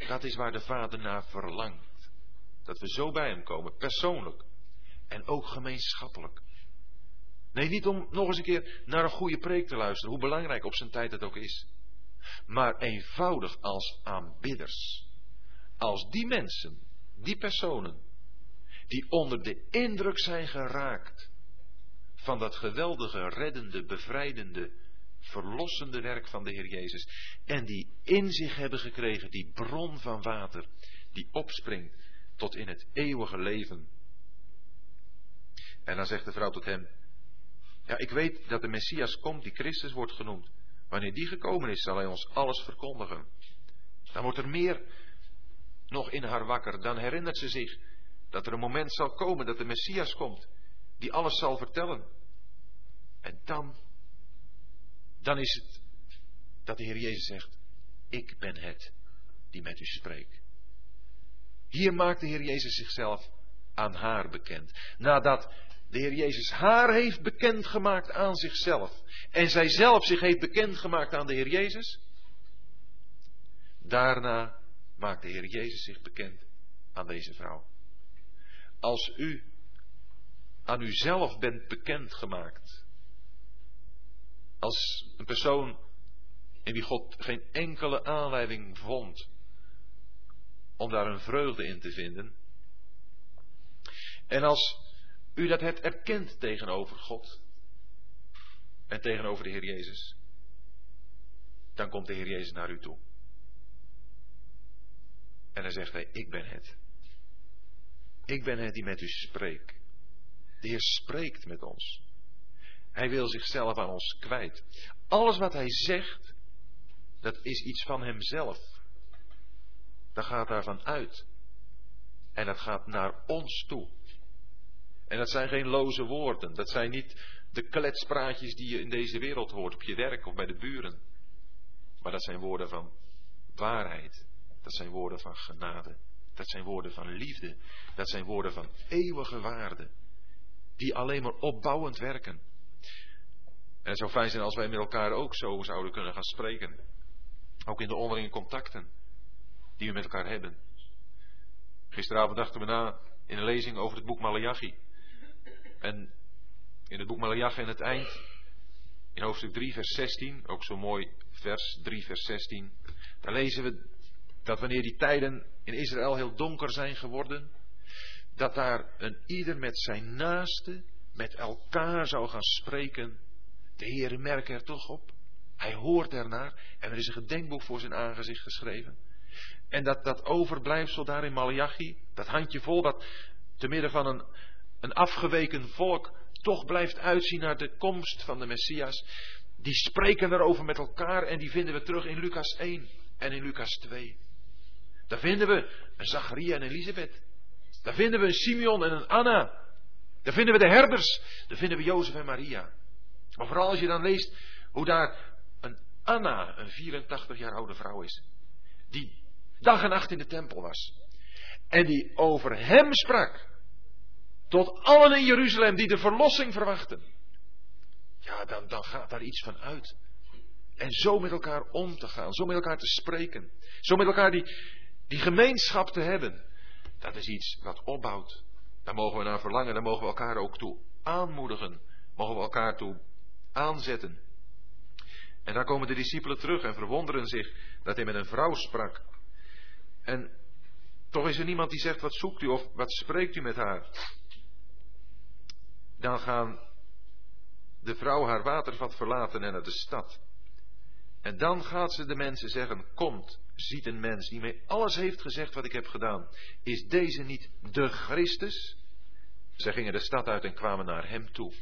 Dat is waar de Vader naar verlangt. Dat we zo bij hem komen, persoonlijk. En ook gemeenschappelijk. Nee, niet om nog eens een keer naar een goede preek te luisteren, hoe belangrijk op zijn tijd het ook is. Maar eenvoudig als aanbidders. Als die mensen, die personen, die onder de indruk zijn geraakt van dat geweldige, reddende, bevrijdende, verlossende werk van de Heer Jezus. En die in zich hebben gekregen die bron van water, die opspringt tot in het eeuwige leven. En dan zegt de vrouw tot hem, ja ik weet dat de Messias komt die Christus wordt genoemd. Wanneer die gekomen is, zal hij ons alles verkondigen. Dan wordt er meer nog in haar wakker. Dan herinnert ze zich dat er een moment zal komen dat de Messias komt die alles zal vertellen. En dan, dan is het dat de Heer Jezus zegt, ik ben het die met u spreekt. Hier maakt de Heer Jezus zichzelf aan haar bekend. Nadat de Heer Jezus haar heeft bekendgemaakt aan zichzelf en zij zelf zich heeft bekendgemaakt aan de Heer Jezus, daarna maakt de Heer Jezus zich bekend aan deze vrouw. Als u aan uzelf bent bekendgemaakt, als een persoon in wie God geen enkele aanleiding vond om daar een vreugde in te vinden, en als u dat hebt erkend tegenover God en tegenover de Heer Jezus, dan komt de Heer Jezus naar u toe. En dan zegt hij, ik ben het. Ik ben het die met u spreekt. De Heer spreekt met ons. Hij wil zichzelf aan ons kwijt. Alles wat hij zegt, dat is iets van hemzelf. Dat gaat daarvan uit. En dat gaat naar ons toe. En dat zijn geen loze woorden. Dat zijn niet de kletspraatjes die je in deze wereld hoort, op je werk of bij de buren. Maar dat zijn woorden van waarheid. Dat zijn woorden van genade. Dat zijn woorden van liefde. Dat zijn woorden van eeuwige waarde. Die alleen maar opbouwend werken. En het zou fijn zijn als wij met elkaar ook zo zouden kunnen gaan spreken. Ook in de onderlinge contacten die we met elkaar hebben. Gisteravond dachten we na in een lezing over het boek Malachi. En in het boek Malachi in het eind, in hoofdstuk 3, vers 16, ook zo mooi vers 3, vers 16, daar lezen we dat wanneer die tijden in Israël heel donker zijn geworden, dat daar een ieder met zijn naaste, met elkaar zou gaan spreken. De Heer merkt er toch op. Hij hoort ernaar en er is een gedenkboek voor zijn aangezicht geschreven. En dat, dat overblijfsel daar in Malachi, dat handjevol, dat te midden van een, een afgeweken volk toch blijft uitzien naar de komst van de Messias, die spreken erover met elkaar en die vinden we terug in Lucas 1 en in Lucas 2. Daar vinden we een Zacharia en Elisabeth. Daar vinden we een Simeon en een Anna. Daar vinden we de herders. Daar vinden we Jozef en Maria. Maar vooral als je dan leest hoe daar een Anna, een 84 jaar oude vrouw is. Die dag en nacht in de tempel was. En die over hem sprak. Tot allen in Jeruzalem die de verlossing verwachten. Ja, dan, dan gaat daar iets van uit. En zo met elkaar om te gaan, zo met elkaar te spreken. Zo met elkaar die, die gemeenschap te hebben. Dat is iets wat opbouwt. Daar mogen we naar verlangen, daar mogen we elkaar ook toe aanmoedigen. Mogen we elkaar toe aanzetten. En daar komen de discipelen terug en verwonderen zich dat hij met een vrouw sprak. En toch is er niemand die zegt, wat zoekt u of wat spreekt u met haar? Dan gaan de vrouw haar watervat verlaten en naar de stad. En dan gaat ze de mensen zeggen, komt, ziet een mens die mij alles heeft gezegd wat ik heb gedaan. Is deze niet de Christus? Zij gingen de stad uit en kwamen naar hem toe.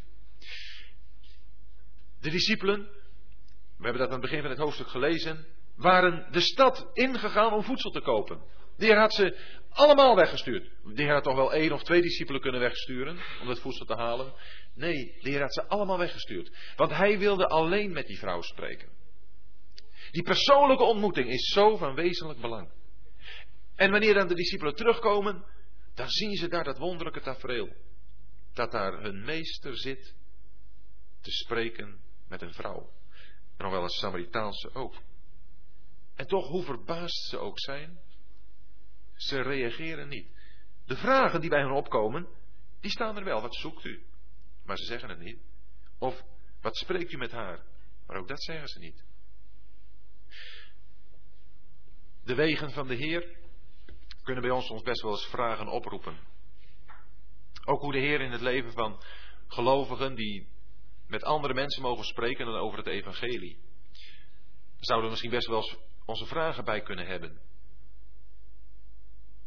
De discipelen, we hebben dat aan het begin van het hoofdstuk gelezen, waren de stad ingegaan om voedsel te kopen. De Heer had ze allemaal weggestuurd. De Heer had toch wel één of twee discipelen kunnen wegsturen om dat voedsel te halen. Nee, de Heer had ze allemaal weggestuurd. Want hij wilde alleen met die vrouw spreken. Die persoonlijke ontmoeting is zo van wezenlijk belang. En wanneer dan de discipelen terugkomen, dan zien ze daar dat wonderlijke tafereel. Dat daar hun meester zit te spreken met een vrouw. En nog wel een Samaritaanse ook. En toch, hoe verbaasd ze ook zijn, ze reageren niet. De vragen die bij hen opkomen, die staan er wel. Wat zoekt u? Maar ze zeggen het niet. Of, wat spreekt u met haar? Maar ook dat zeggen ze niet. De wegen van de Heer kunnen bij ons soms best wel eens vragen oproepen. Ook hoe de Heer in het leven van gelovigen die met andere mensen mogen spreken dan over het evangelie. Zouden misschien best wel eens onze vragen bij kunnen hebben.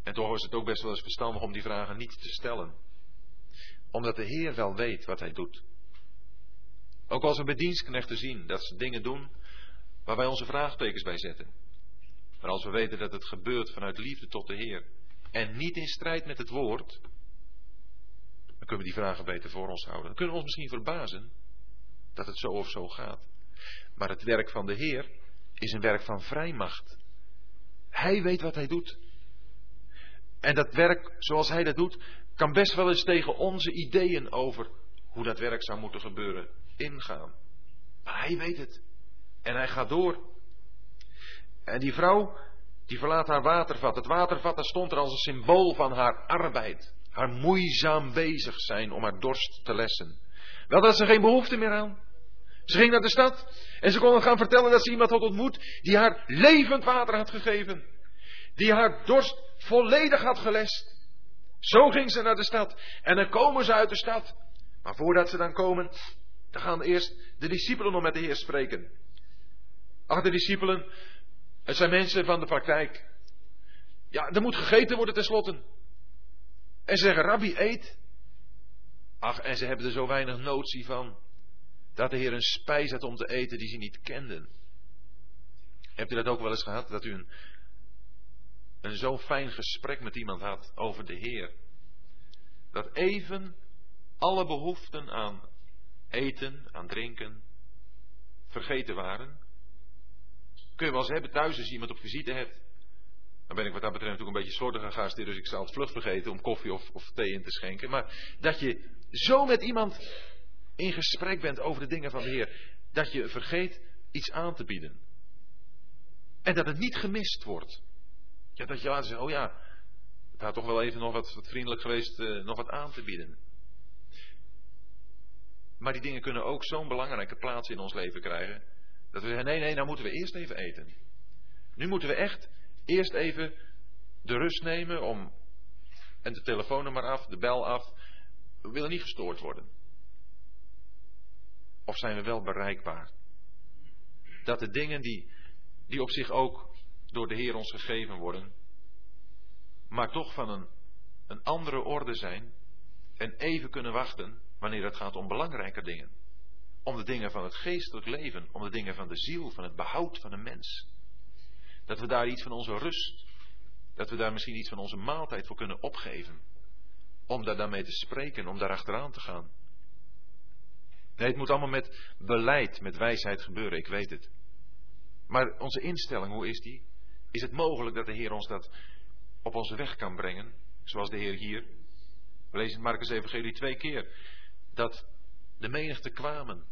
En toch is het ook best wel eens verstandig om die vragen niet te stellen. Omdat de Heer wel weet wat Hij doet. Ook als we bij dienstknechten zien dat ze dingen doen waar wij onze vraagtekens bij zetten. Maar als we weten dat het gebeurt vanuit liefde tot de Heer en niet in strijd met het woord, dan kunnen we die vragen beter voor ons houden. Dan kunnen we ons misschien verbazen dat het zo of zo gaat. Maar het werk van de Heer is een werk van vrijmacht. Hij weet wat hij doet. En dat werk zoals hij dat doet, kan best wel eens tegen onze ideeën over hoe dat werk zou moeten gebeuren ingaan. Maar hij weet het. En hij gaat door. En die vrouw, die verlaat haar watervat. Het watervat, dat stond er als een symbool van haar arbeid. Haar moeizaam bezig zijn om haar dorst te lessen. Wel, dat ze geen behoefte meer aan. Ze ging naar de stad en ze kon gaan vertellen dat ze iemand had ontmoet die haar levend water had gegeven. Die haar dorst volledig had gelest. Zo ging ze naar de stad. En dan komen ze uit de stad. Maar voordat ze dan komen, dan gaan eerst de discipelen nog met de Heer spreken. Ach, de discipelen, het zijn mensen van de praktijk. Ja, er moet gegeten worden tenslotte. En ze zeggen, Rabbi, eet. Ach, en ze hebben er zo weinig notie van. Dat de Heer een spijs had om te eten die ze niet kenden. Hebt u dat ook wel eens gehad? Dat u een, een zo fijn gesprek met iemand had over de Heer. Dat even alle behoeften aan eten, aan drinken, vergeten waren. Kun je wel eens hebben thuis als iemand op visite hebt. Dan ben ik wat dat betreft natuurlijk een beetje slordiger gast, dus ik zal het vlug vergeten om koffie of, of thee in te schenken. Maar dat je zo met iemand in gesprek bent over de dingen van de Heer, dat je vergeet iets aan te bieden. En dat het niet gemist wordt. Ja, dat je laat zeggen, oh ja, het had toch wel even nog wat, wat vriendelijk geweest, uh, nog wat aan te bieden. Maar die dingen kunnen ook zo'n belangrijke plaats in ons leven krijgen. Dat we zeggen, nee, nee, nou moeten we eerst even eten. Nu moeten we echt eerst even de rust nemen om. En de telefoon maar af, de bel af. We willen niet gestoord worden. Of zijn we wel bereikbaar? Dat de dingen die, die op zich ook door de Heer ons gegeven worden, maar toch van een, een andere orde zijn en even kunnen wachten wanneer het gaat om belangrijke dingen. Om de dingen van het geestelijk leven, om de dingen van de ziel, van het behoud van een mens. Dat we daar iets van onze rust, dat we daar misschien iets van onze maaltijd voor kunnen opgeven. Om daar dan mee te spreken, om daar achteraan te gaan. Nee, het moet allemaal met beleid, met wijsheid gebeuren, ik weet het. Maar onze instelling, hoe is die? Is het mogelijk dat de Heer ons dat op onze weg kan brengen? Zoals de Heer hier. We lezen in Marcus Evangelie twee keer. Dat de menigte kwamen.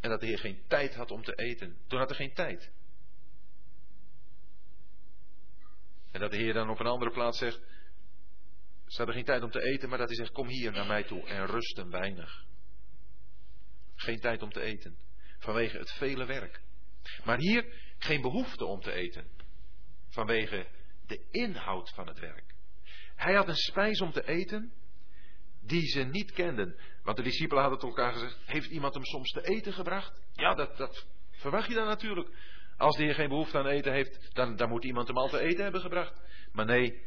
En dat de Heer geen tijd had om te eten. Toen had hij geen tijd. En dat de Heer dan op een andere plaats zegt. Ze hadden geen tijd om te eten, maar dat hij zegt: Kom hier naar mij toe en rust een weinig. Geen tijd om te eten. Vanwege het vele werk. Maar hier geen behoefte om te eten. Vanwege de inhoud van het werk. Hij had een spijs om te eten die ze niet kenden. Want de discipelen hadden tot elkaar gezegd: Heeft iemand hem soms te eten gebracht? Ja, dat, dat verwacht je dan natuurlijk. Als Heer geen behoefte aan eten heeft, dan, dan moet iemand hem al te eten hebben gebracht. Maar nee,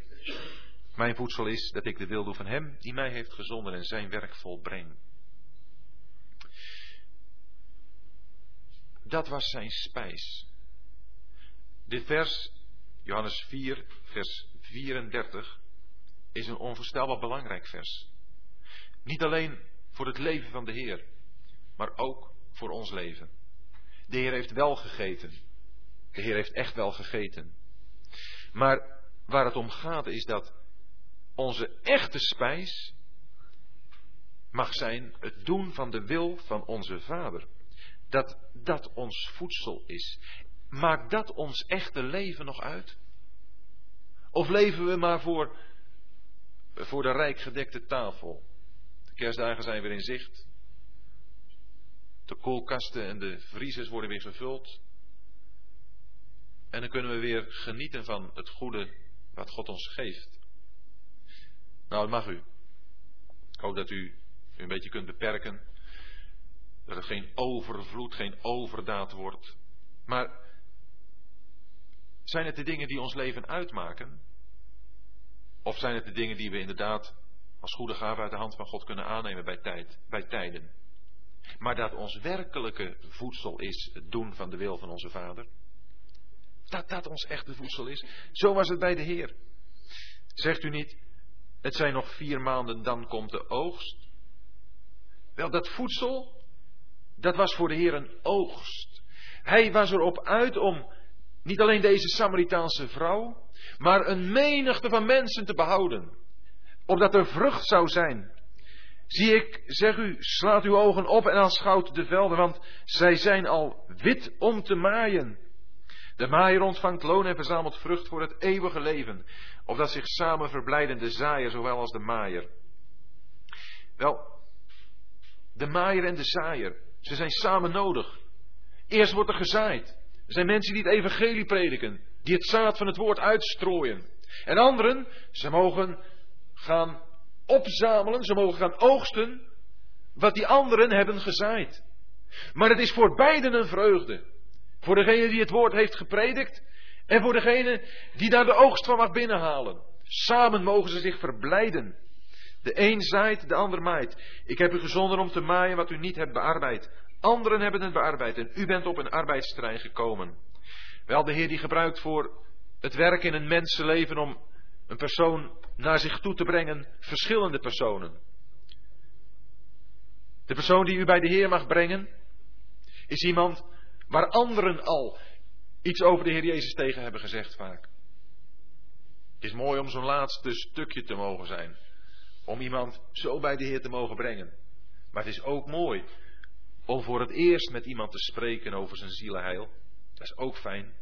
mijn voedsel is dat ik de wil doe van Hem die mij heeft gezonden en zijn werk volbreng. Dat was zijn spijs. Dit vers, Johannes 4, vers 34, is een onvoorstelbaar belangrijk vers. Niet alleen voor het leven van de Heer, maar ook voor ons leven. De Heer heeft wel gegeten. De Heer heeft echt wel gegeten. Maar waar het om gaat is dat onze echte spijs mag zijn het doen van de wil van onze Vader. Dat dat ons voedsel is. Maakt dat ons echte leven nog uit? Of leven we maar voor, voor de rijk gedekte tafel? De kerstdagen zijn weer in zicht. De koelkasten en de vriezers worden weer gevuld. En dan kunnen we weer genieten van het goede wat God ons geeft. Nou, dat mag u. Ik hoop dat u u een beetje kunt beperken. Dat het geen overvloed, geen overdaad wordt. Maar zijn het de dingen die ons leven uitmaken? Of zijn het de dingen die we inderdaad als goede gave uit de hand van God kunnen aannemen bij, tijd, bij tijden? Maar dat ons werkelijke voedsel is het doen van de wil van onze Vader? Dat dat ons echte voedsel is? Zo was het bij de Heer. Zegt u niet, het zijn nog vier maanden, dan komt de oogst? Wel, dat voedsel, dat was voor de Heer een oogst. Hij was erop uit om niet alleen deze Samaritaanse vrouw, maar een menigte van mensen te behouden. opdat er vrucht zou zijn. Zie ik, zeg u, slaat uw ogen op en aanschouwt de velden, want zij zijn al wit om te maaien. De maaier ontvangt loon en verzamelt vrucht voor het eeuwige leven, opdat zich samen verblijden de zaaier zowel als de maaier. Wel, de maaier en de zaaier, ze zijn samen nodig. Eerst wordt er gezaaid. Er zijn mensen die het evangelie prediken, die het zaad van het woord uitstrooien. En anderen, ze mogen gaan opzamelen, ze mogen gaan oogsten wat die anderen hebben gezaaid. Maar het is voor beiden een vreugde. Voor degene die het woord heeft gepredikt en voor degene die daar de oogst van mag binnenhalen. Samen mogen ze zich verblijden. De een zaait, de ander maait. Ik heb u gezonden om te maaien wat u niet hebt bearbeid. Anderen hebben het bearbeid en u bent op een arbeidsterrein gekomen. Wel, de Heer die gebruikt voor het werk in een mensenleven om een persoon naar zich toe te brengen, verschillende personen. De persoon die u bij de Heer mag brengen, is iemand waar anderen al iets over de Heer Jezus tegen hebben gezegd vaak. Het is mooi om zo'n laatste stukje te mogen zijn. Om iemand zo bij de Heer te mogen brengen. Maar het is ook mooi om voor het eerst met iemand te spreken over zijn zielenheil. Dat is ook fijn.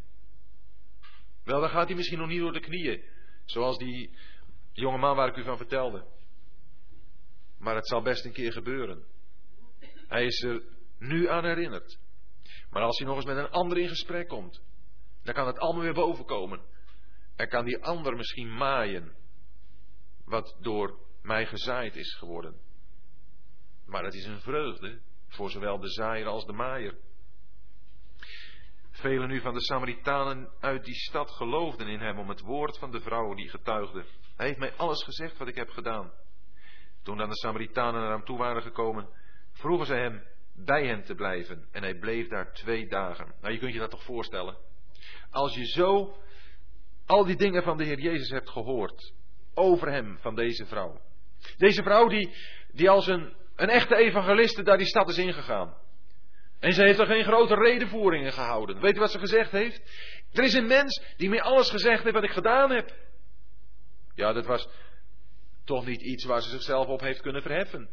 Wel, dan gaat hij misschien nog niet door de knieën. Zoals die jonge man waar ik u van vertelde. Maar het zal best een keer gebeuren. Hij is er nu aan herinnerd. Maar als hij nog eens met een ander in gesprek komt, dan kan het allemaal weer bovenkomen. En kan die ander misschien maaien wat door mij gezaaid is geworden. Maar het is een vreugde voor zowel de zaaier als de maaier. Velen nu van de Samaritanen uit die stad geloofden in hem om het woord van de vrouw die getuigde. Hij heeft mij alles gezegd wat ik heb gedaan. Toen dan de Samaritanen naar hem toe waren gekomen, vroegen zij hem bij hen te blijven. En hij bleef daar twee dagen. Nou, je kunt je dat toch voorstellen. Als je zo al die dingen van de Heer Jezus hebt gehoord, over hem, van deze vrouw. Deze vrouw die, die als een, een echte evangeliste daar die stad is ingegaan. En ze heeft er geen grote redenvoeringen gehouden. Weet u wat ze gezegd heeft? Er is een mens die mij alles gezegd heeft wat ik gedaan heb. Ja, dat was toch niet iets waar ze zichzelf op heeft kunnen verheffen.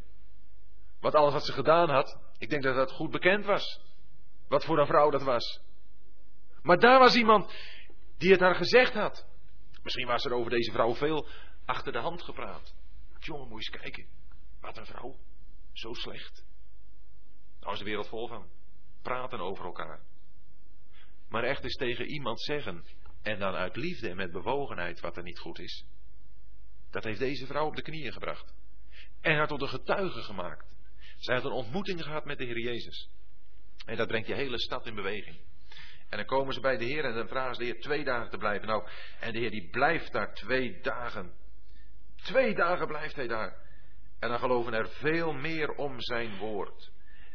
Want alles wat ze gedaan had, ik denk dat dat goed bekend was. Wat voor een vrouw dat was. Maar daar was iemand die het haar gezegd had. Misschien was er over deze vrouw veel achter de hand gepraat. Jongen, moet eens kijken. Wat een vrouw. Zo slecht. Daar is de wereld vol van. Praten over elkaar. Maar echt eens tegen iemand zeggen. En dan uit liefde en met bewogenheid wat er niet goed is. Dat heeft deze vrouw op de knieën gebracht. En haar tot een getuige gemaakt. Zij had een ontmoeting gehad met de Heer Jezus. En dat brengt je hele stad in beweging. En dan komen ze bij de Heer en dan vragen ze de Heer twee dagen te blijven. Nou, en de Heer die blijft daar twee dagen. Twee dagen blijft hij daar. En dan geloven er veel meer om zijn woord.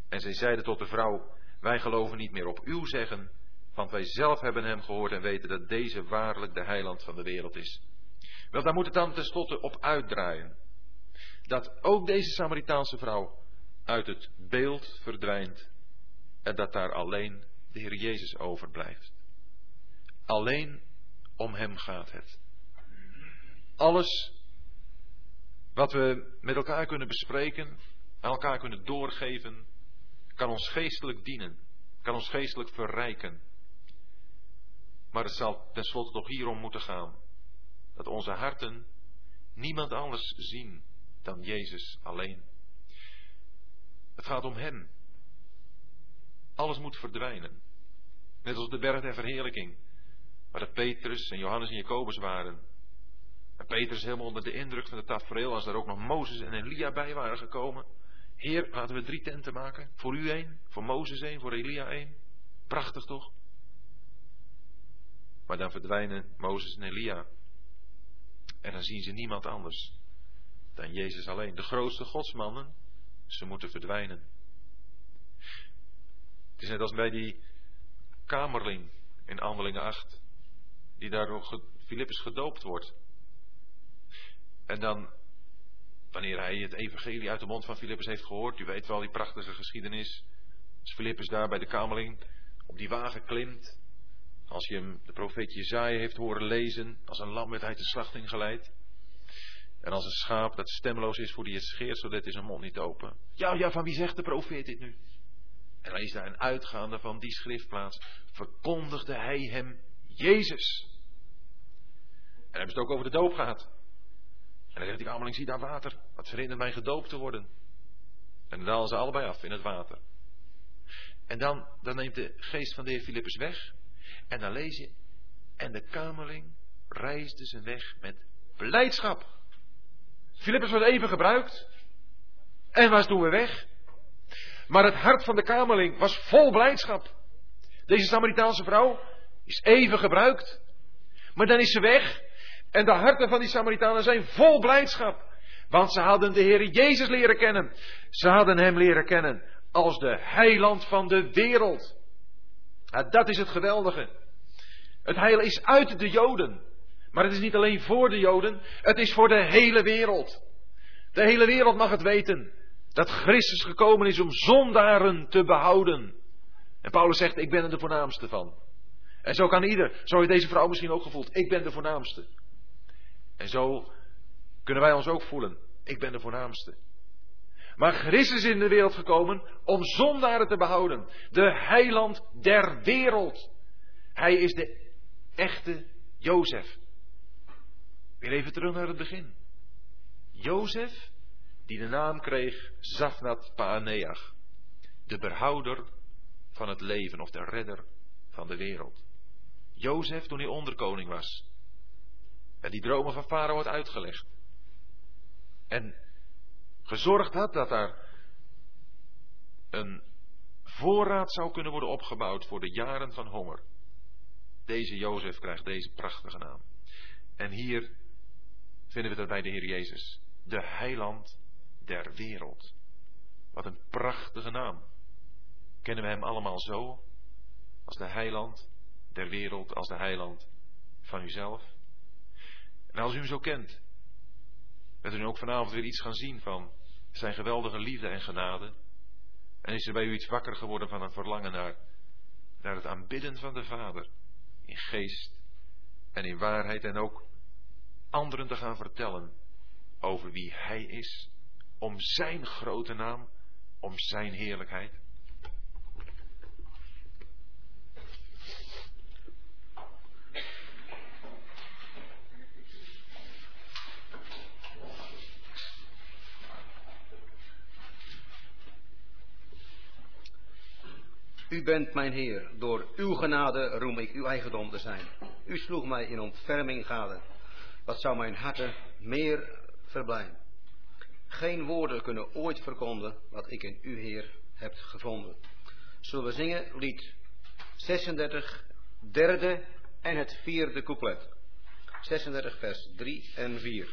En zij zeiden tot de vrouw, wij geloven niet meer op uw zeggen, want wij zelf hebben hem gehoord en weten dat deze waarlijk de heiland van de wereld is. Wel, daar moet het dan tenslotte op uitdraaien. Dat ook deze Samaritaanse vrouw uit het beeld verdwijnt en dat daar alleen de Heer Jezus overblijft. Alleen om Hem gaat het. Alles wat we met elkaar kunnen bespreken, aan elkaar kunnen doorgeven, kan ons geestelijk dienen, kan ons geestelijk verrijken. Maar het zal tenslotte toch hierom moeten gaan. Dat onze harten niemand anders zien dan Jezus alleen. Het gaat om Hem. Alles moet verdwijnen. Net als de berg der verheerlijking, waar de Petrus en Johannes en Jacobus waren. Petrus is helemaal onder de indruk van het tafereel, als er ook nog Mozes en Elia bij waren gekomen. Heer, laten we drie tenten maken. Voor u één, voor Mozes één, voor Elia één. Prachtig toch? Maar dan verdwijnen Mozes en Elia. En dan zien ze niemand anders dan Jezus alleen. De grootste godsmannen, ze moeten verdwijnen. Het is net als bij die kamerling in Handelingen 8, die daardoor Filippus gedoopt wordt. En dan wanneer hij het evangelie uit de mond van Filippus heeft gehoord. U weet wel die prachtige geschiedenis. Als Filippus daar bij de kameling op die wagen klimt. Als je hem de profeet Jezaja heeft horen lezen. Als een lam werd hij de slachting geleid. En als een schaap dat stemloos is voor die het scheert, zodat hij zijn mond niet open. Ja, ja, van wie zegt de profeet dit nu? En lees daar een uitgaande van die schriftplaats. Verkondigde hij hem Jezus. En hebben ze het ook over de doop gehad. En dan zegt die kamerling, zie daar water. Wat herinnert mij gedoopt te worden. En dan dalen ze allebei af in het water. En dan, dan neemt de geest van de heer Filippus weg. En dan lees je. En de kamerling reisde zijn weg met blijdschap. Filippus was even gebruikt. En was toen weer weg. Maar het hart van de kamerling was vol blijdschap. Deze Samaritaanse vrouw is even gebruikt. Maar dan is ze weg. En de harten van die Samaritanen zijn vol blijdschap. Want ze hadden de Heer Jezus leren kennen. Ze hadden Hem leren kennen als de heiland van de wereld. dat is het geweldige. Het heil is uit de Joden. Maar het is niet alleen voor de Joden, het is voor de hele wereld. De hele wereld mag het weten dat Christus gekomen is om zondaren te behouden. En Paulus zegt, ik ben er de voornaamste van. En zo kan ieder, zo heeft deze vrouw misschien ook gevoeld, ik ben de voornaamste. En zo kunnen wij ons ook voelen, ik ben de voornaamste. Maar Christus is in de wereld gekomen om zondaren te behouden. De heiland der wereld. Hij is de echte Jozef. Weer even terug naar het begin. Jozef, die de naam kreeg Zafnat Paaneach. De berhouder van het leven of de redder van de wereld. Jozef toen hij onderkoning was. En die dromen van Farao had uitgelegd. En gezorgd had dat er een voorraad zou kunnen worden opgebouwd voor de jaren van honger. Deze Jozef krijgt deze prachtige naam. En hier vinden we dat bij de Heer Jezus. De heiland der wereld. Wat een prachtige naam. Kennen we hem allemaal zo? Als de heiland der wereld, als de heiland van uzelf? En als u hem zo kent, bent u nu ook vanavond weer iets gaan zien van zijn geweldige liefde en genade. En is er bij u iets wakker geworden van een verlangen naar, naar het aanbidden van de Vader. In geest en in waarheid en ook anderen te gaan vertellen over wie Hij is. Om Zijn grote naam, om Zijn heerlijkheid. U bent mijn Heer, door uw genade roem ik uw eigendom te zijn. U sloeg mij in ontferming gade. Wat zou mijn harte meer verblijden? Geen woorden kunnen ooit verkonden wat ik in u, Heer, heb gevonden. Zullen we zingen lied 36, derde en het vierde couplet. 36 vers 3 en 4.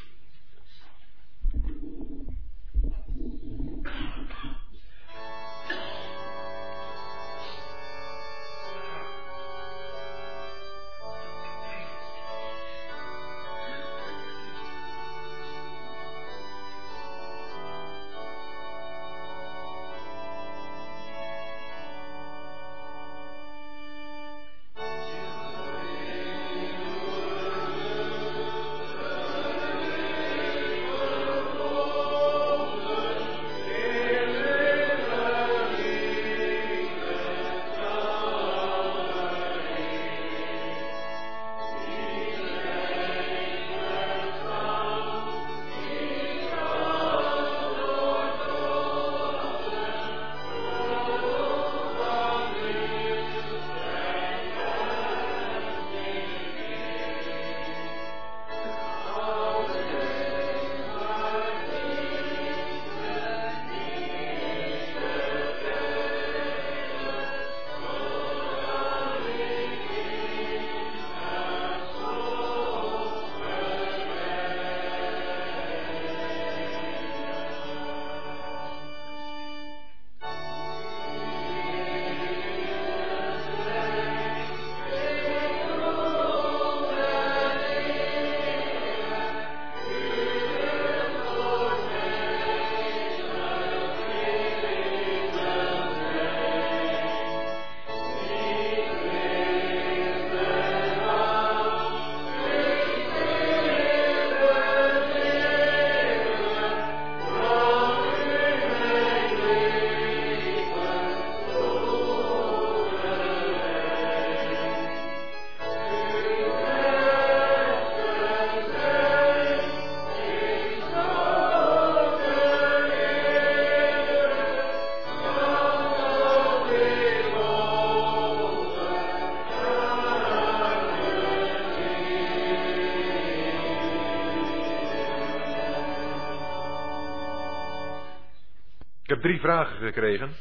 Vragen gekregen.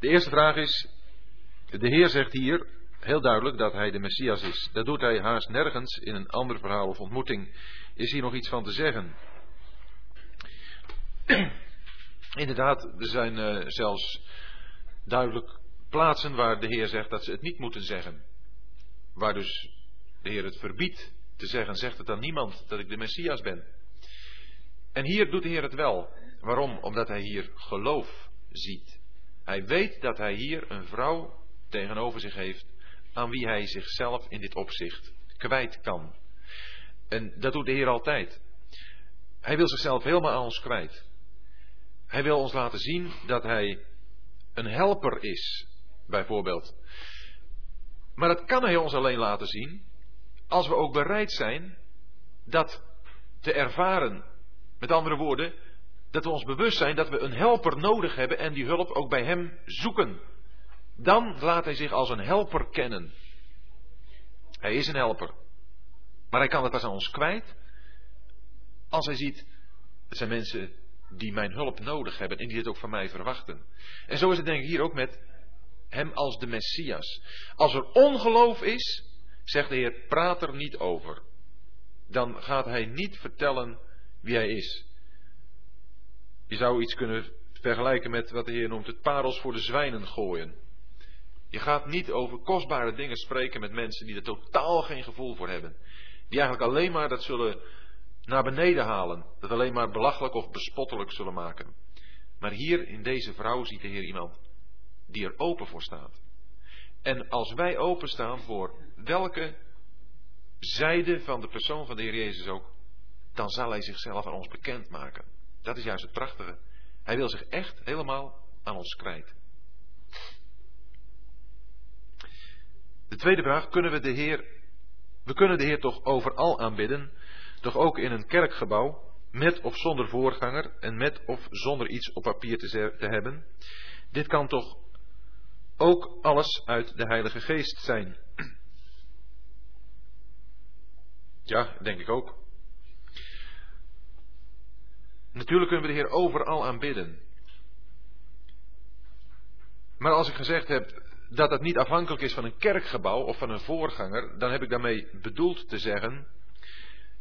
De eerste vraag is, de Heer zegt hier heel duidelijk dat hij de Messias is. Dat doet hij haast nergens in een ander verhaal of ontmoeting. Is hier nog iets van te zeggen? Inderdaad, er zijn uh, zelfs duidelijk plaatsen waar de Heer zegt dat ze het niet moeten zeggen. Waar dus de Heer het verbiedt te zeggen, zegt het aan niemand dat ik de Messias ben. En hier doet de Heer het wel. Waarom? Omdat hij hier geloof ziet. Hij weet dat hij hier een vrouw tegenover zich heeft aan wie hij zichzelf in dit opzicht kwijt kan. En dat doet de Heer altijd. Hij wil zichzelf helemaal aan ons kwijt. Hij wil ons laten zien dat hij een helper is, bijvoorbeeld. Maar dat kan hij ons alleen laten zien als we ook bereid zijn dat te ervaren. Met andere woorden, dat we ons bewust zijn dat we een helper nodig hebben en die hulp ook bij hem zoeken. Dan laat hij zich als een helper kennen. Hij is een helper. Maar hij kan het pas aan ons kwijt als hij ziet, het zijn mensen die mijn hulp nodig hebben en die dit ook van mij verwachten. En zo is het denk ik hier ook met hem als de Messias. Als er ongeloof is, zegt de Heer, praat er niet over. Dan gaat hij niet vertellen wie hij is. Je zou iets kunnen vergelijken met wat de Heer noemt het parels voor de zwijnen gooien. Je gaat niet over kostbare dingen spreken met mensen die er totaal geen gevoel voor hebben. Die eigenlijk alleen maar dat zullen naar beneden halen. Dat alleen maar belachelijk of bespottelijk zullen maken. Maar hier in deze vrouw ziet de Heer iemand die er open voor staat. En als wij openstaan voor welke zijde van de persoon van de Heer Jezus ook, dan zal Hij zichzelf aan ons bekendmaken. Dat is juist het prachtige. Hij wil zich echt helemaal aan ons kwijt. De tweede vraag, kunnen we de Heer, we kunnen de Heer toch overal aanbidden, toch ook in een kerkgebouw, met of zonder voorganger en met of zonder iets op papier te, te hebben. Dit kan toch ook alles uit de Heilige Geest zijn. Ja, denk ik ook. Natuurlijk kunnen we de Heer overal aanbidden. Maar als ik gezegd heb dat het niet afhankelijk is van een kerkgebouw of van een voorganger, dan heb ik daarmee bedoeld te zeggen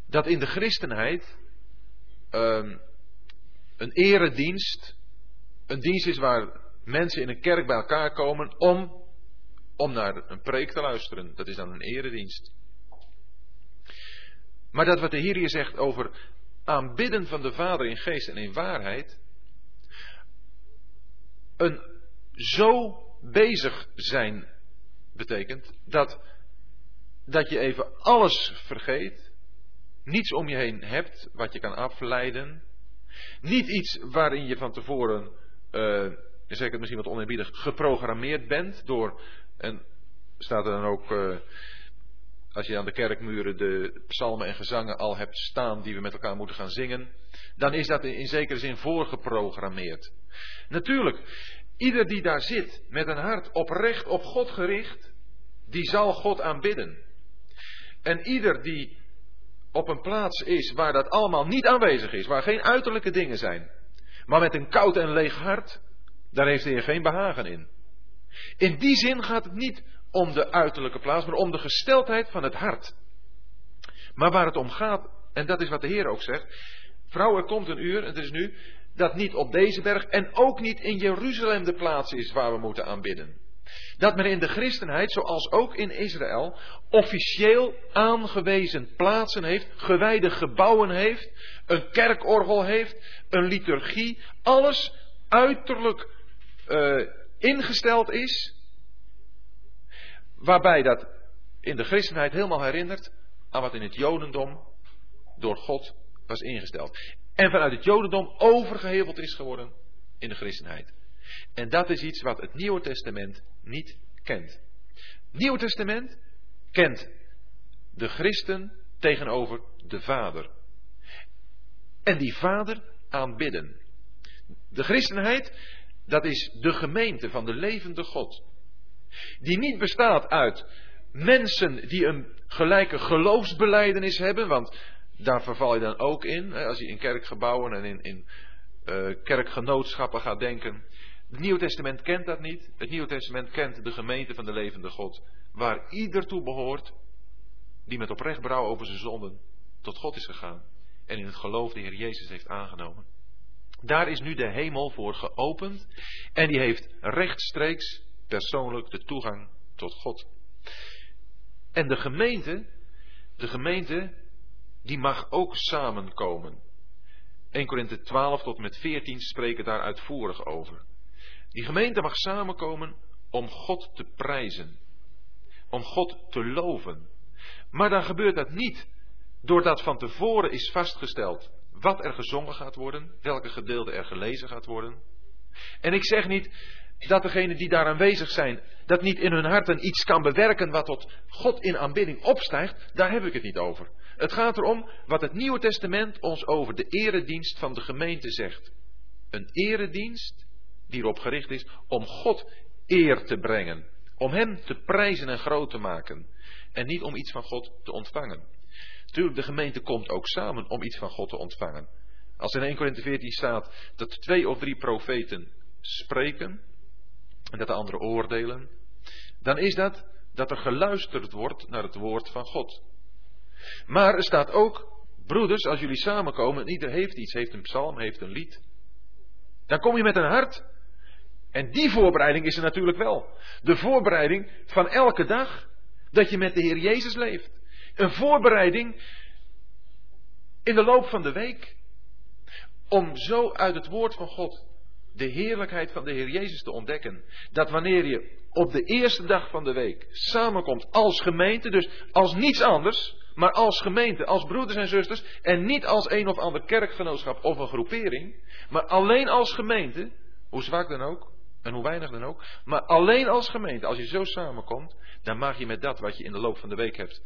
dat in de christenheid um, een eredienst een dienst is waar mensen in een kerk bij elkaar komen om, om naar een preek te luisteren. Dat is dan een eredienst. Maar dat wat de Heer hier zegt over aanbidden van de Vader in geest en in waarheid, een zo bezig zijn betekent dat, dat je even alles vergeet, niets om je heen hebt wat je kan afleiden, niet iets waarin je van tevoren, uh, zeker misschien wat oneerbiedig, geprogrammeerd bent door, en staat er dan ook, uh, als je aan de kerkmuren de psalmen en gezangen al hebt staan die we met elkaar moeten gaan zingen, dan is dat in zekere zin voorgeprogrammeerd. Natuurlijk, ieder die daar zit met een hart oprecht op God gericht, die zal God aanbidden. En ieder die op een plaats is waar dat allemaal niet aanwezig is, waar geen uiterlijke dingen zijn, maar met een koud en leeg hart, daar heeft Heer geen behagen in. In die zin gaat het niet om de uiterlijke plaats, maar om de gesteldheid van het hart. Maar waar het om gaat, en dat is wat de Heer ook zegt, vrouw, er komt een uur, en het is nu, dat niet op deze berg en ook niet in Jeruzalem de plaats is waar we moeten aanbidden. Dat men in de christenheid, zoals ook in Israël, officieel aangewezen plaatsen heeft, gewijde gebouwen heeft, een kerkorgel heeft, een liturgie, alles uiterlijk uh, ingesteld is, waarbij dat in de christenheid helemaal herinnert aan wat in het Jodendom door God was ingesteld. En vanuit het Jodendom overgeheveld is geworden in de christenheid. En dat is iets wat het Nieuwe Testament niet kent. Het Nieuwe Testament kent de christen tegenover de Vader. En die Vader aanbidden. De christenheid, dat is de gemeente van de levende God. Die niet bestaat uit mensen die een gelijke geloofsbeleidenis hebben, want daar verval je dan ook in. Als je in kerkgebouwen en in, in uh, kerkgenootschappen gaat denken. Het Nieuwe Testament kent dat niet. Het Nieuwe Testament kent de gemeente van de levende God. Waar ieder toe behoort die met oprecht brouw over zijn zonden tot God is gegaan. En in het geloof de Heer Jezus heeft aangenomen. Daar is nu de hemel voor geopend. En die heeft rechtstreeks persoonlijk de toegang tot God. En de gemeente, de gemeente, die mag ook samenkomen. 1 Korinthe 12 tot met 14 spreken daar uitvoerig over. Die gemeente mag samenkomen om God te prijzen. Om God te loven. Maar dan gebeurt dat niet doordat van tevoren is vastgesteld wat er gezongen gaat worden, welke gedeelte er gelezen gaat worden. En ik zeg niet dat degenen die daar aanwezig zijn, dat niet in hun harten iets kan bewerken wat tot God in aanbidding opstijgt, daar heb ik het niet over. Het gaat erom wat het Nieuwe Testament ons over de eredienst van de gemeente zegt. Een eredienst die erop gericht is om God eer te brengen, om Hem te prijzen en groot te maken en niet om iets van God te ontvangen. Natuurlijk, de gemeente komt ook samen om iets van God te ontvangen. Als in 1 Korinthe 14 staat dat twee of drie profeten spreken en dat de anderen oordelen, dan is dat dat er geluisterd wordt naar het woord van God. Maar er staat ook, broeders, als jullie samenkomen, ieder heeft iets, heeft een psalm, heeft een lied, dan kom je met een hart. En die voorbereiding is er natuurlijk wel. De voorbereiding van elke dag dat je met de Heer Jezus leeft. Een voorbereiding in de loop van de week. Om zo uit het woord van God de heerlijkheid van de Heer Jezus te ontdekken. Dat wanneer je op de eerste dag van de week samenkomt als gemeente, dus als niets anders, maar als gemeente, als broeders en zusters, en niet als een of ander kerkgenootschap of een groepering, maar alleen als gemeente, hoe zwak dan ook, en hoe weinig dan ook, maar alleen als gemeente, als je zo samenkomt, dan mag je met dat wat je in de loop van de week hebt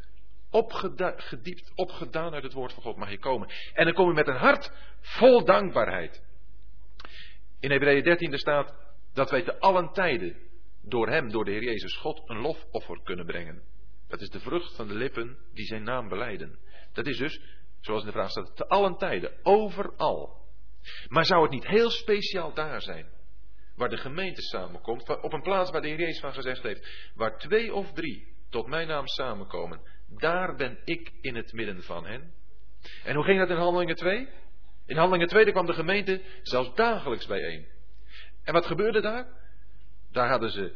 opgediept, opgedaan uit het woord van God, mag je komen. En dan kom je met een hart vol dankbaarheid. In Hebreeën 13 staat dat wij te allen tijden door hem, door de Heer Jezus God, een lofoffer kunnen brengen. Dat is de vrucht van de lippen die zijn naam beleiden. Dat is dus, zoals in de vraag staat, te allen tijden, overal. Maar zou het niet heel speciaal daar zijn? Waar de gemeente samenkomt, op een plaats waar de Heer Jezus van gezegd heeft, waar twee of drie tot mijn naam samenkomen, daar ben ik in het midden van hen. En hoe ging dat in Handelingen 2? In Handelingen 2 kwam de gemeente zelfs dagelijks bijeen. En wat gebeurde daar? Daar hadden ze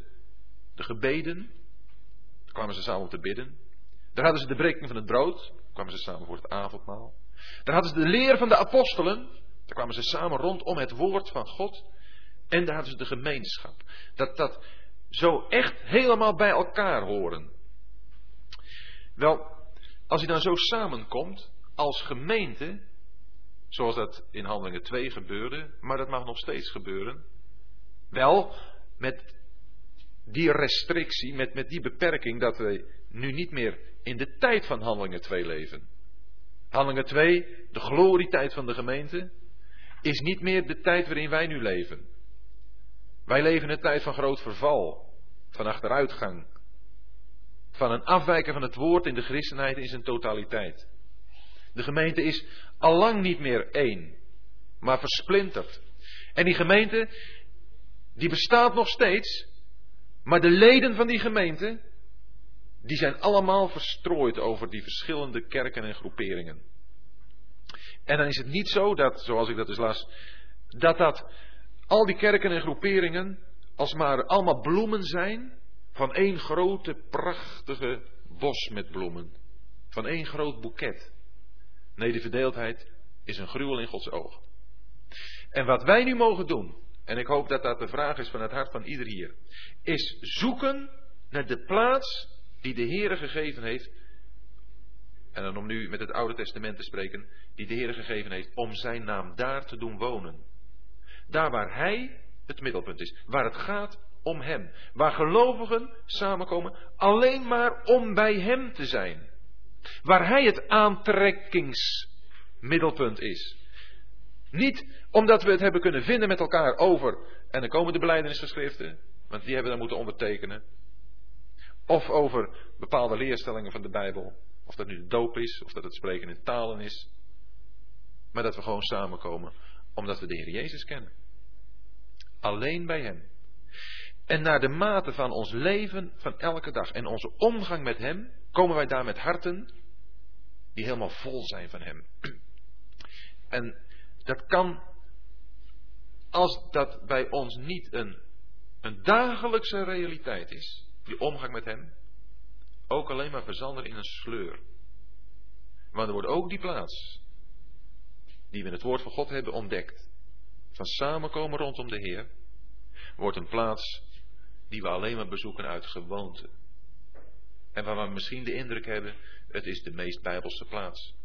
de gebeden, daar kwamen ze samen om te bidden. Daar hadden ze de breking van het brood, daar kwamen ze samen voor het avondmaal. Daar hadden ze de leer van de apostelen, daar kwamen ze samen rondom het woord van God. En daar hadden ze de gemeenschap. Dat dat zo echt helemaal bij elkaar horen. Wel, als je dan zo samenkomt als gemeente, zoals dat in Handelingen 2 gebeurde, maar dat mag nog steeds gebeuren, wel met die restrictie, met, met die beperking dat we nu niet meer in de tijd van Handelingen 2 leven. Handelingen 2, de glorietijd van de gemeente, is niet meer de tijd waarin wij nu leven. Wij leven in een tijd van groot verval, van achteruitgang, van een afwijken van het woord in de christenheid in zijn totaliteit. De gemeente is allang niet meer één, maar versplinterd. En die gemeente, die bestaat nog steeds, maar de leden van die gemeente, die zijn allemaal verstrooid over die verschillende kerken en groeperingen. En dan is het niet zo dat, zoals ik dat dus las, dat dat al die kerken en groeperingen als maar allemaal bloemen zijn van één grote prachtige bos met bloemen. Van één groot boeket. Nee, de verdeeldheid is een gruwel in Gods oog. En wat wij nu mogen doen, en ik hoop dat dat de vraag is van het hart van ieder hier, is zoeken naar de plaats die de Heer gegeven heeft. En dan om nu met het Oude Testament te spreken, die de Heer gegeven heeft om zijn naam daar te doen wonen. Daar waar Hij het middelpunt is, waar het gaat om Hem. Waar gelovigen samenkomen alleen maar om bij Hem te zijn. Waar Hij het aantrekkingsmiddelpunt is. Niet omdat we het hebben kunnen vinden met elkaar over, en dan komen de beleidenisgeschriften, want die hebben we dan moeten ondertekenen. Of over bepaalde leerstellingen van de Bijbel. Of dat nu de doop is, of dat het spreken in talen is. Maar dat we gewoon samenkomen Omdat we de Heer Jezus kennen. Alleen bij Hem. En naar de mate van ons leven van elke dag en onze omgang met Hem, komen wij daar met harten die helemaal vol zijn van Hem. En dat kan, als dat bij ons niet een, een dagelijkse realiteit is, die omgang met Hem, ook alleen maar verzanden in een sleur. Want er wordt ook die plaats, die we in het woord van God hebben ontdekt, van samenkomen rondom de Heer, wordt een plaats die we alleen maar bezoeken uit gewoonte. En waar we misschien de indruk hebben, het is de meest bijbelse plaats.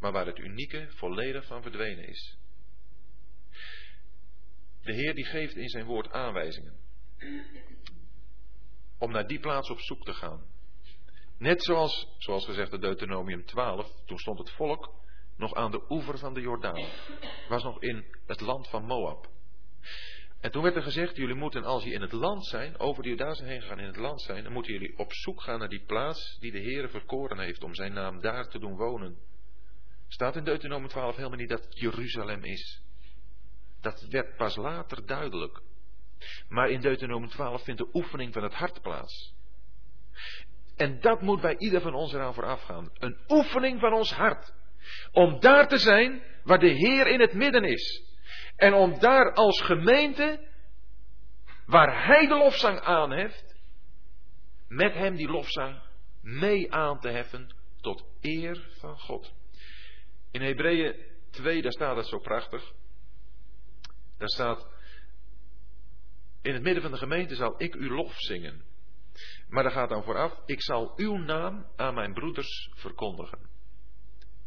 Maar waar het unieke volledig van verdwenen is. De Heer die geeft in zijn woord aanwijzingen. Om naar die plaats op zoek te gaan. Net zoals, zoals gezegd in Deuteronomium 12, toen stond het volk nog aan de oever van de Jordaan. Was nog in het land van Moab. En toen werd er gezegd, jullie moeten als je in het land zijn, over de Jordaanse heen gaan in het land zijn, dan moeten jullie op zoek gaan naar die plaats die de Heer verkoren heeft om zijn naam daar te doen wonen. Staat in Deuteronomium 12 helemaal niet dat Jeruzalem is. Dat werd pas later duidelijk. Maar in Deuteronomium 12 vindt de oefening van het hart plaats. En dat moet bij ieder van ons eraan vooraf gaan. Een oefening van ons hart. Om daar te zijn waar de Heer in het midden is. En om daar als gemeente, waar hij de lofzang aanheft, met hem die lofzang mee aan te heffen tot eer van God. In Hebreeën 2, daar staat het zo prachtig. Daar staat, in het midden van de gemeente zal ik uw lof zingen. Maar daar gaat dan vooraf, ik zal uw naam aan mijn broeders verkondigen.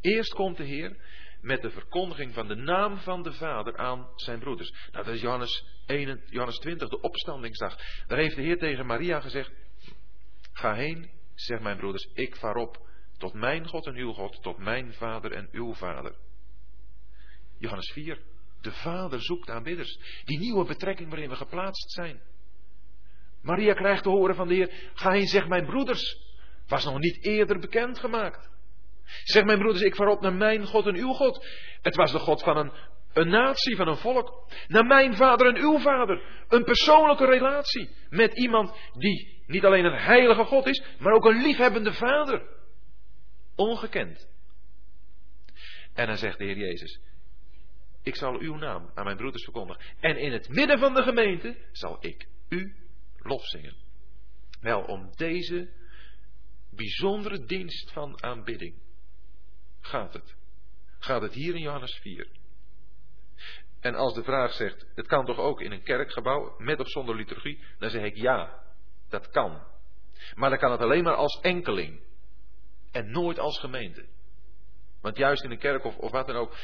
Eerst komt de Heer met de verkondiging van de naam van de Vader aan zijn broeders. Nou, dat is Johannes, 1, Johannes 20, de opstandingsdag. Daar heeft de Heer tegen Maria gezegd: Ga heen, zeg mijn broeders, ik vaar op tot mijn God en uw God, tot mijn Vader en uw Vader. Johannes 4, de Vader zoekt aanbidders. Die nieuwe betrekking waarin we geplaatst zijn. Maria krijgt te horen van de Heer: Ga heen, zeg mijn broeders. Was nog niet eerder bekendgemaakt. Zeg mijn broeders, ik vaar op naar mijn God en uw God. Het was de God van een, een natie, van een volk. Naar mijn vader en uw vader. Een persoonlijke relatie met iemand die niet alleen een heilige God is, maar ook een liefhebbende vader. Ongekend. En dan zegt de Heer Jezus, ik zal uw naam aan mijn broeders verkondigen. En in het midden van de gemeente zal ik u lof zingen. Wel, om deze bijzondere dienst van aanbidding gaat het. Gaat het hier in Johannes 4. En als de vraag zegt, het kan toch ook in een kerkgebouw, met of zonder liturgie, dan zeg ik ja, dat kan. Maar dan kan het alleen maar als enkeling. En nooit als gemeente. Want juist in een kerk of, of wat dan ook,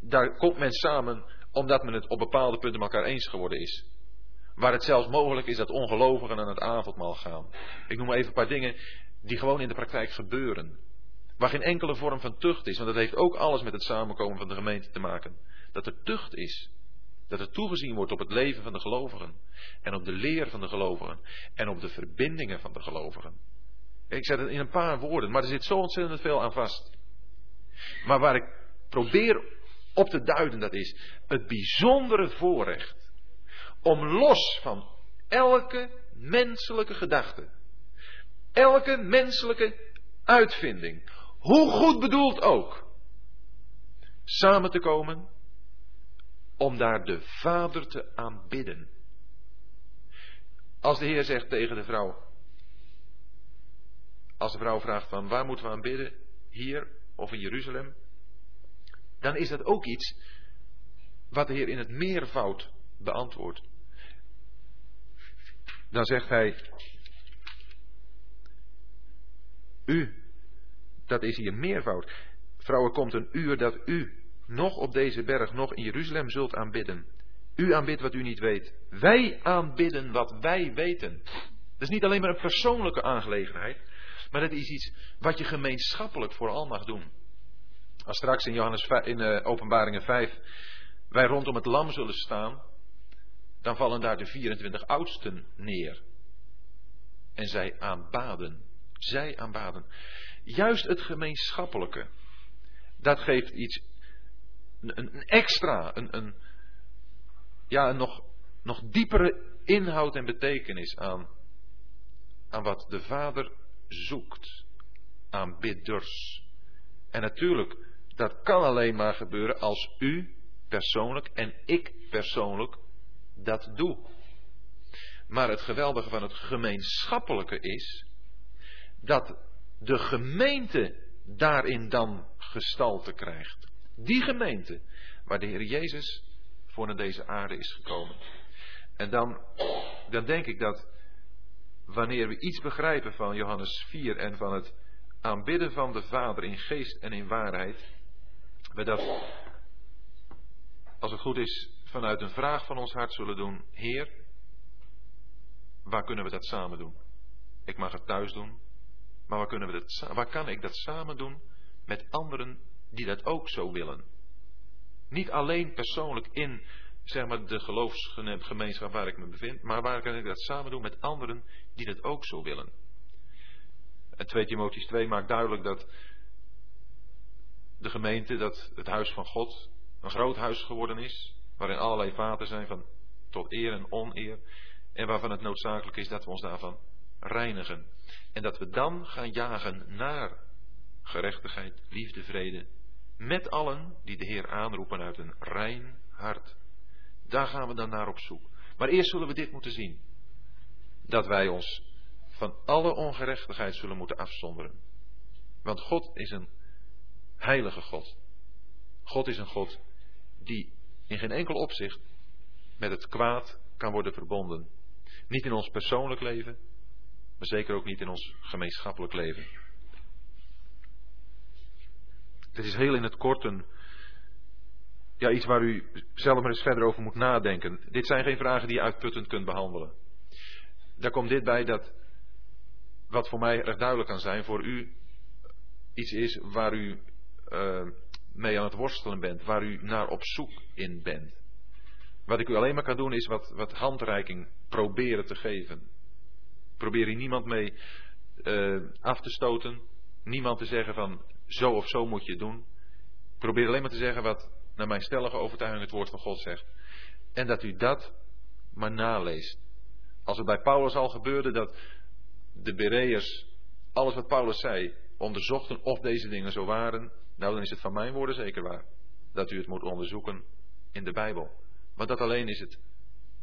daar komt men samen omdat men het op bepaalde punten met elkaar eens geworden is. Waar het zelfs mogelijk is dat ongelovigen aan het avondmaal gaan. Ik noem even een paar dingen die gewoon in de praktijk gebeuren. Waar geen enkele vorm van tucht is, want dat heeft ook alles met het samenkomen van de gemeente te maken. Dat er tucht is. Dat er toegezien wordt op het leven van de gelovigen. En op de leer van de gelovigen. En op de verbindingen van de gelovigen. Ik zeg het in een paar woorden, maar er zit zo ontzettend veel aan vast. Maar waar ik probeer op te duiden, dat is het bijzondere voorrecht. Om los van elke menselijke gedachte. Elke menselijke uitvinding hoe goed bedoeld ook, samen te komen om daar de Vader te aanbidden. Als de Heer zegt tegen de vrouw, als de vrouw vraagt van waar moeten we aanbidden, hier of in Jeruzalem, dan is dat ook iets wat de Heer in het meervoud beantwoordt. Dan zegt hij, u dat is hier meervoud. Vrouwen, komt een uur dat u nog op deze berg, nog in Jeruzalem zult aanbidden. U aanbidt wat u niet weet. Wij aanbidden wat wij weten. Dat is niet alleen maar een persoonlijke aangelegenheid, maar dat is iets wat je gemeenschappelijk vooral mag doen. Als straks in, Johannes, in uh, Openbaringen 5 wij rondom het lam zullen staan, dan vallen daar de 24 oudsten neer. En zij aanbaden. Zij aanbaden. Juist het gemeenschappelijke. Dat geeft iets een, extra, een, een, ja, een nog, nog diepere inhoud en betekenis aan, aan wat de Vader zoekt. Aan bidders. En natuurlijk, dat kan alleen maar gebeuren als u persoonlijk en ik persoonlijk dat doe. Maar het geweldige van het gemeenschappelijke is dat de gemeente daarin dan gestalte krijgt. Die gemeente waar de Heer Jezus voor naar deze aarde is gekomen. En dan, dan denk ik dat wanneer we iets begrijpen van Johannes 4 en van het aanbidden van de Vader in geest en in waarheid, we dat, als het goed is, vanuit een vraag van ons hart zullen doen: Heer, waar kunnen we dat samen doen? Ik mag het thuis doen, maar waar, kunnen we dat, waar kan ik dat samen doen met anderen die dat ook zo willen? Niet alleen persoonlijk in zeg maar, de geloofsgemeenschap waar ik me bevind, maar waar kan ik dat samen doen met anderen die dat ook zo willen? En 2 Timotheus 2 maakt duidelijk dat de gemeente, dat het huis van God, een groot huis geworden is, waarin allerlei vaten zijn van tot eer en oneer, en waarvan het noodzakelijk is dat we ons daarvan reinigen. En dat we dan gaan jagen naar gerechtigheid, liefde, vrede, met allen die de Heer aanroepen uit een rein hart. Daar gaan we dan naar op zoek. Maar eerst zullen we dit moeten zien. Dat wij ons van alle ongerechtigheid zullen moeten afzonderen. Want God is een heilige God. God is een God die in geen enkel opzicht met het kwaad kan worden verbonden. Niet in ons persoonlijk leven, maar zeker ook niet in ons gemeenschappelijk leven. Dit is heel in het kort een, ja, iets waar u zelf maar eens verder over moet nadenken. Dit zijn geen vragen die je uitputtend kunt behandelen. Daar komt dit bij dat, wat voor mij erg duidelijk kan zijn, voor u iets is waar u uh, mee aan het worstelen bent, waar u naar op zoek in bent. Wat ik u alleen maar kan doen is wat, wat handreiking proberen te geven. Probeer hier niemand mee uh, af te stoten. Niemand te zeggen van zo of zo moet je het doen. Probeer alleen maar te zeggen wat naar mijn stellige overtuiging het woord van God zegt. En dat u dat maar naleest. Als het bij Paulus al gebeurde dat de Bereërs alles wat Paulus zei onderzochten of deze dingen zo waren, nou dan is het van mijn woorden zeker waar. Dat u het moet onderzoeken in de Bijbel. Want dat alleen is het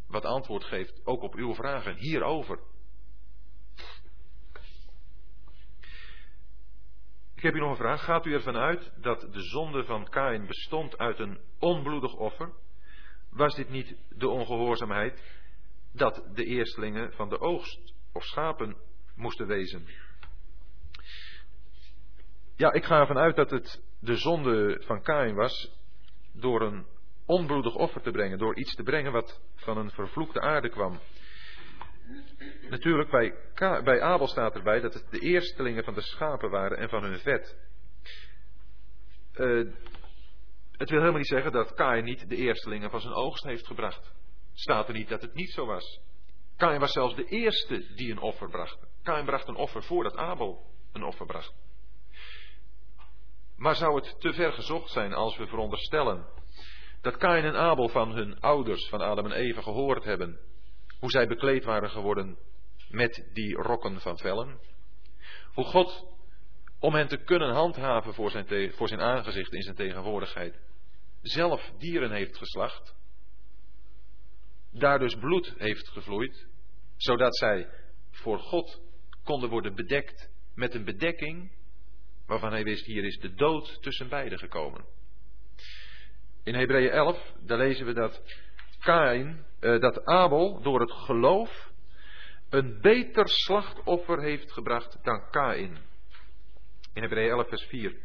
wat antwoord geeft ook op uw vragen hierover. Ik heb u nog een vraag. Gaat u ervan uit dat de zonde van Kain bestond uit een onbloedig offer? Was dit niet de ongehoorzaamheid dat de eerstelingen van de oogst of schapen moesten wezen? Ja, ik ga ervan uit dat het de zonde van Kain was door een onbloedig offer te brengen, door iets te brengen wat van een vervloekte aarde kwam. Natuurlijk, bij, bij Abel staat erbij dat het de eerstelingen van de schapen waren en van hun vet. Uh, het wil helemaal niet zeggen dat Kain niet de eerstelingen van zijn oogst heeft gebracht. Staat er niet dat het niet zo was. Kain was zelfs de eerste die een offer bracht. Kain bracht een offer voordat Abel een offer bracht. Maar zou het te ver gezocht zijn als we veronderstellen dat Kain en Abel van hun ouders, van Adam en Eva, gehoord hebben hoe zij bekleed waren geworden met die rokken van vellen? Hoe God, om hen te kunnen handhaven voor zijn, voor zijn aangezicht in zijn tegenwoordigheid, zelf dieren heeft geslacht, daar dus bloed heeft gevloeid, zodat zij voor God konden worden bedekt met een bedekking waarvan hij wist, hier is de dood tussen beiden gekomen. In Hebreeën 11, daar lezen we dat Kain, eh, dat Abel door het geloof een beter slachtoffer heeft gebracht dan Kain. In Hebreeën 11, vers 4.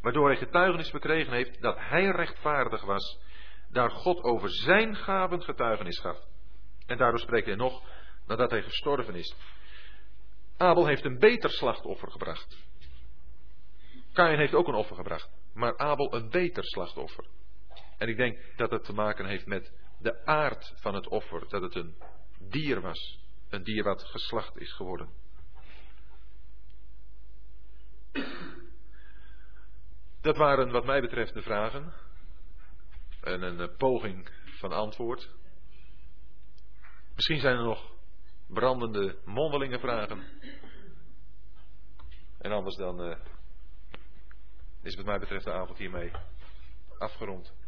Waardoor hij getuigenis verkregen heeft dat hij rechtvaardig was, daar God over zijn gaven getuigenis gaf. En daardoor spreekt hij nog nadat hij gestorven is. Abel heeft een beter slachtoffer gebracht. Kain heeft ook een offer gebracht, maar Abel een beter slachtoffer. En ik denk dat het te maken heeft met de aard van het offer, dat het een dier was, een dier wat geslacht is geworden. Dat waren wat mij betreft de vragen. en een eh, poging van antwoord. Misschien zijn er nog brandende mondelinge vragen. En anders dan uh, is wat mij betreft de avond hiermee afgerond.